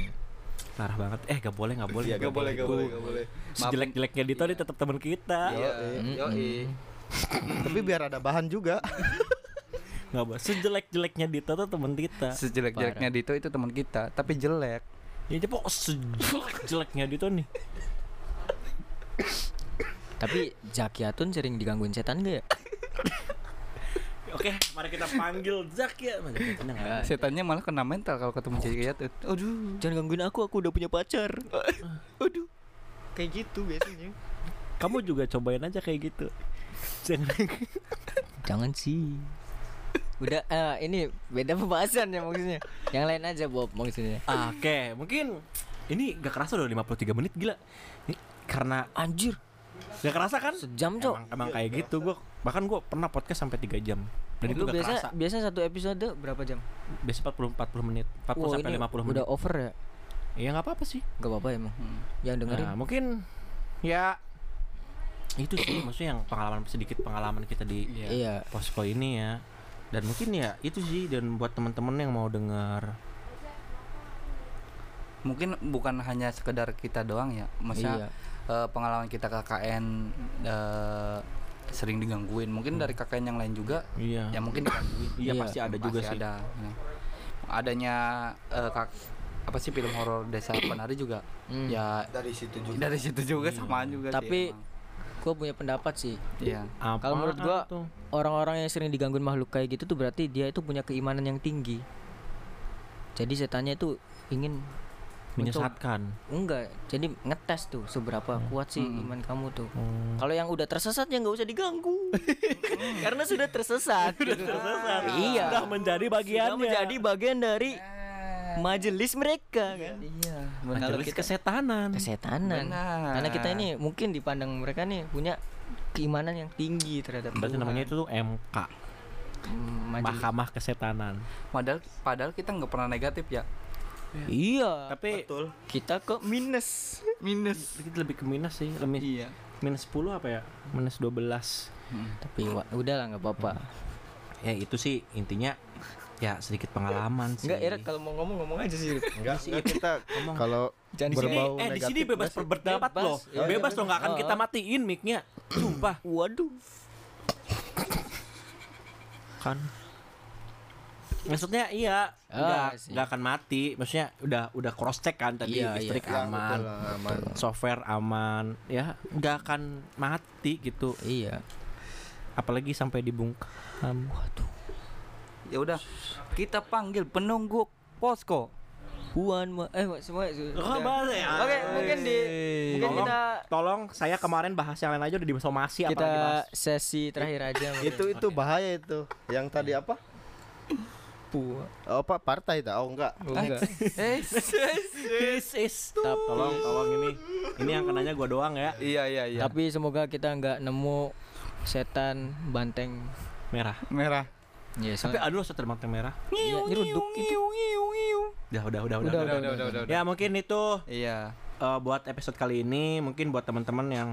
parah banget. Eh, gak boleh, gak boleh. Iya, gak boleh, gak boleh, gak boleh. Sejelek-jeleknya Dito dia tetap teman kita. Iya, Mm-mm. yoi. Tapi biar ada bahan juga. Nggak boleh. Sejelek-jeleknya Dito tuh teman kita. Sejelek-jeleknya Dito itu teman kita, tapi jelek. Ya dia pokok sejelek-jeleknya Dito nih. Tapi Zakiatun sering digangguin setan gak ya? Oke, mari kita panggil Zak ya. Ada. Setannya malah kena mental kalau ketemu cewek kayak tuh. Aduh. Jangan gangguin aku, aku udah punya pacar. Aduh. Kayak gitu biasanya. Kamu juga cobain aja kayak gitu. Jangan Jangan sih. Udah eh, ini beda pembahasan ya maksudnya. Yang lain aja Bob maksudnya. Ah, Oke, mungkin ini gak kerasa udah 53 menit gila. Ini karena Anjir, gak kerasa kan? sejam cok. Emang, emang kayak gitu gua bahkan gua pernah podcast sampai 3 jam. Dan itu biasa kerasa. biasa satu episode berapa jam? Biasa 40 40 menit, 40 Wah, sampai ini 50 menit. Udah over ya? Ya nggak apa-apa sih. Gak apa-apa emang. Hmm. Yang dengerin. Nah, mungkin ya itu sih maksudnya yang pengalaman sedikit pengalaman kita di Iya. posko ini ya. Dan mungkin ya itu sih dan buat teman-teman yang mau dengar Mungkin bukan hanya sekedar kita doang ya. Maksudnya Iya. eh, pengalaman kita KKN eh, sering digangguin. Mungkin dari KKN yang lain juga Iya. ya mungkin digangguin. Iya, Iya, pasti ada juga Pasti sih. ada. Ya. Adanya eh, kak, apa sih film horor desa penari juga Hmm. ya Dari situ juga. dari situ juga samaan juga Tapi-. Gue punya pendapat sih. Iya. Kalau menurut tuh? Orang-orang yang sering digangguin makhluk kayak gitu tuh berarti dia itu punya keimanan yang tinggi. Jadi setannya itu ingin menyesatkan. enggak. Jadi ngetes tuh seberapa kuat sih Hmm. iman kamu tuh. Hmm. Kalau yang udah tersesat ya nggak usah diganggu. Karena sudah tersesat. tersesat. Iya. Sudah menjadi Sudah bagiannya. menjadi bagian dari majelis mereka kan. Iya. Kalau Majelis kita kesetanan. kesetanan. Benar. Karena kita ini mungkin dipandang mereka nih punya keimanan yang tinggi terhadap Berarti Tuhan. namanya itu tuh MK, Hmm, majelis. Mahkamah Kesetanan. Padahal padahal kita nggak pernah negatif ya. Iya. Tapi Betul. Kita ke minus. Minus. kita lebih ke minus sih, lebih Iya. minus 10 apa ya? Minus 12. Tapi wa- udahlah nggak apa-apa. Ya itu sih intinya ya sedikit pengalaman sih. Enggak, Era kalau mau ngomong ngomong aja sih. Enggak sih kita kalau Jangan di sini, berbau eh di sini negatif bebas berpendapat Bebas, loh. ya. bebas loh nggak akan Oh. kita matiin mic-nya. Sumpah Waduh. kan. Maksudnya iya Ah, nggak sih. nggak akan mati. Maksudnya udah udah cross check kan tadi Iya, iya. listrik Ya, aman, betul, aman. software aman, ya nggak akan mati gitu. Iya. Apalagi sampai dibungkam. Waduh. Ya udah. Kita panggil penunggu posko. Puan ma- eh semua Oh, ya. Oke, mungkin di mungkin Tolong, kita tolong saya kemarin bahas yang lain aja udah disomasi apalagi kita bahas sesi terakhir aja. itu itu bahaya itu. Yang tadi apa? Puan. Oh, apa partai tak? Oh enggak. Oh, enggak. Eh. Is, is, stop. Tolong, tolong ini. Ini yang kenanya gua doang ya. iya iya iya. Tapi semoga kita nggak nemu setan banteng. Merah. merah. Ya, Tapi aduh setel mata merah. iya, nyeruduk itu. Udah, udah, udah, Udah, udah. udah, udah, udah. Ya mungkin itu Iya. eh, buat episode kali ini. Mungkin buat teman-teman yang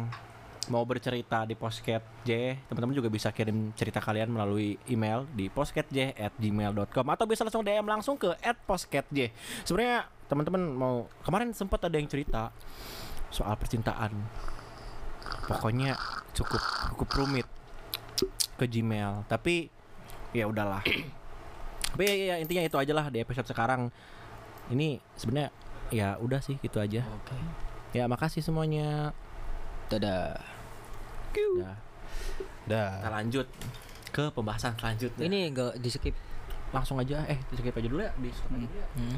mau bercerita di Postcat J, teman-teman juga bisa kirim cerita kalian melalui email di postcatj@gmail.com atau bisa langsung DM langsung ke @postcatj. Sebenarnya teman-teman mau kemarin sempat ada yang cerita soal percintaan. Pokoknya cukup cukup rumit ke Gmail, tapi ya udahlah. Tapi ya, ya, intinya itu aja lah di episode sekarang. Ini sebenarnya ya udah sih gitu aja. Oke. Ya makasih semuanya. Dadah. Ya, Dah. kita lanjut ke pembahasan selanjutnya. Ini enggak di skip. langsung aja eh di skip aja dulu ya di skip aja dulu ya. Hmm.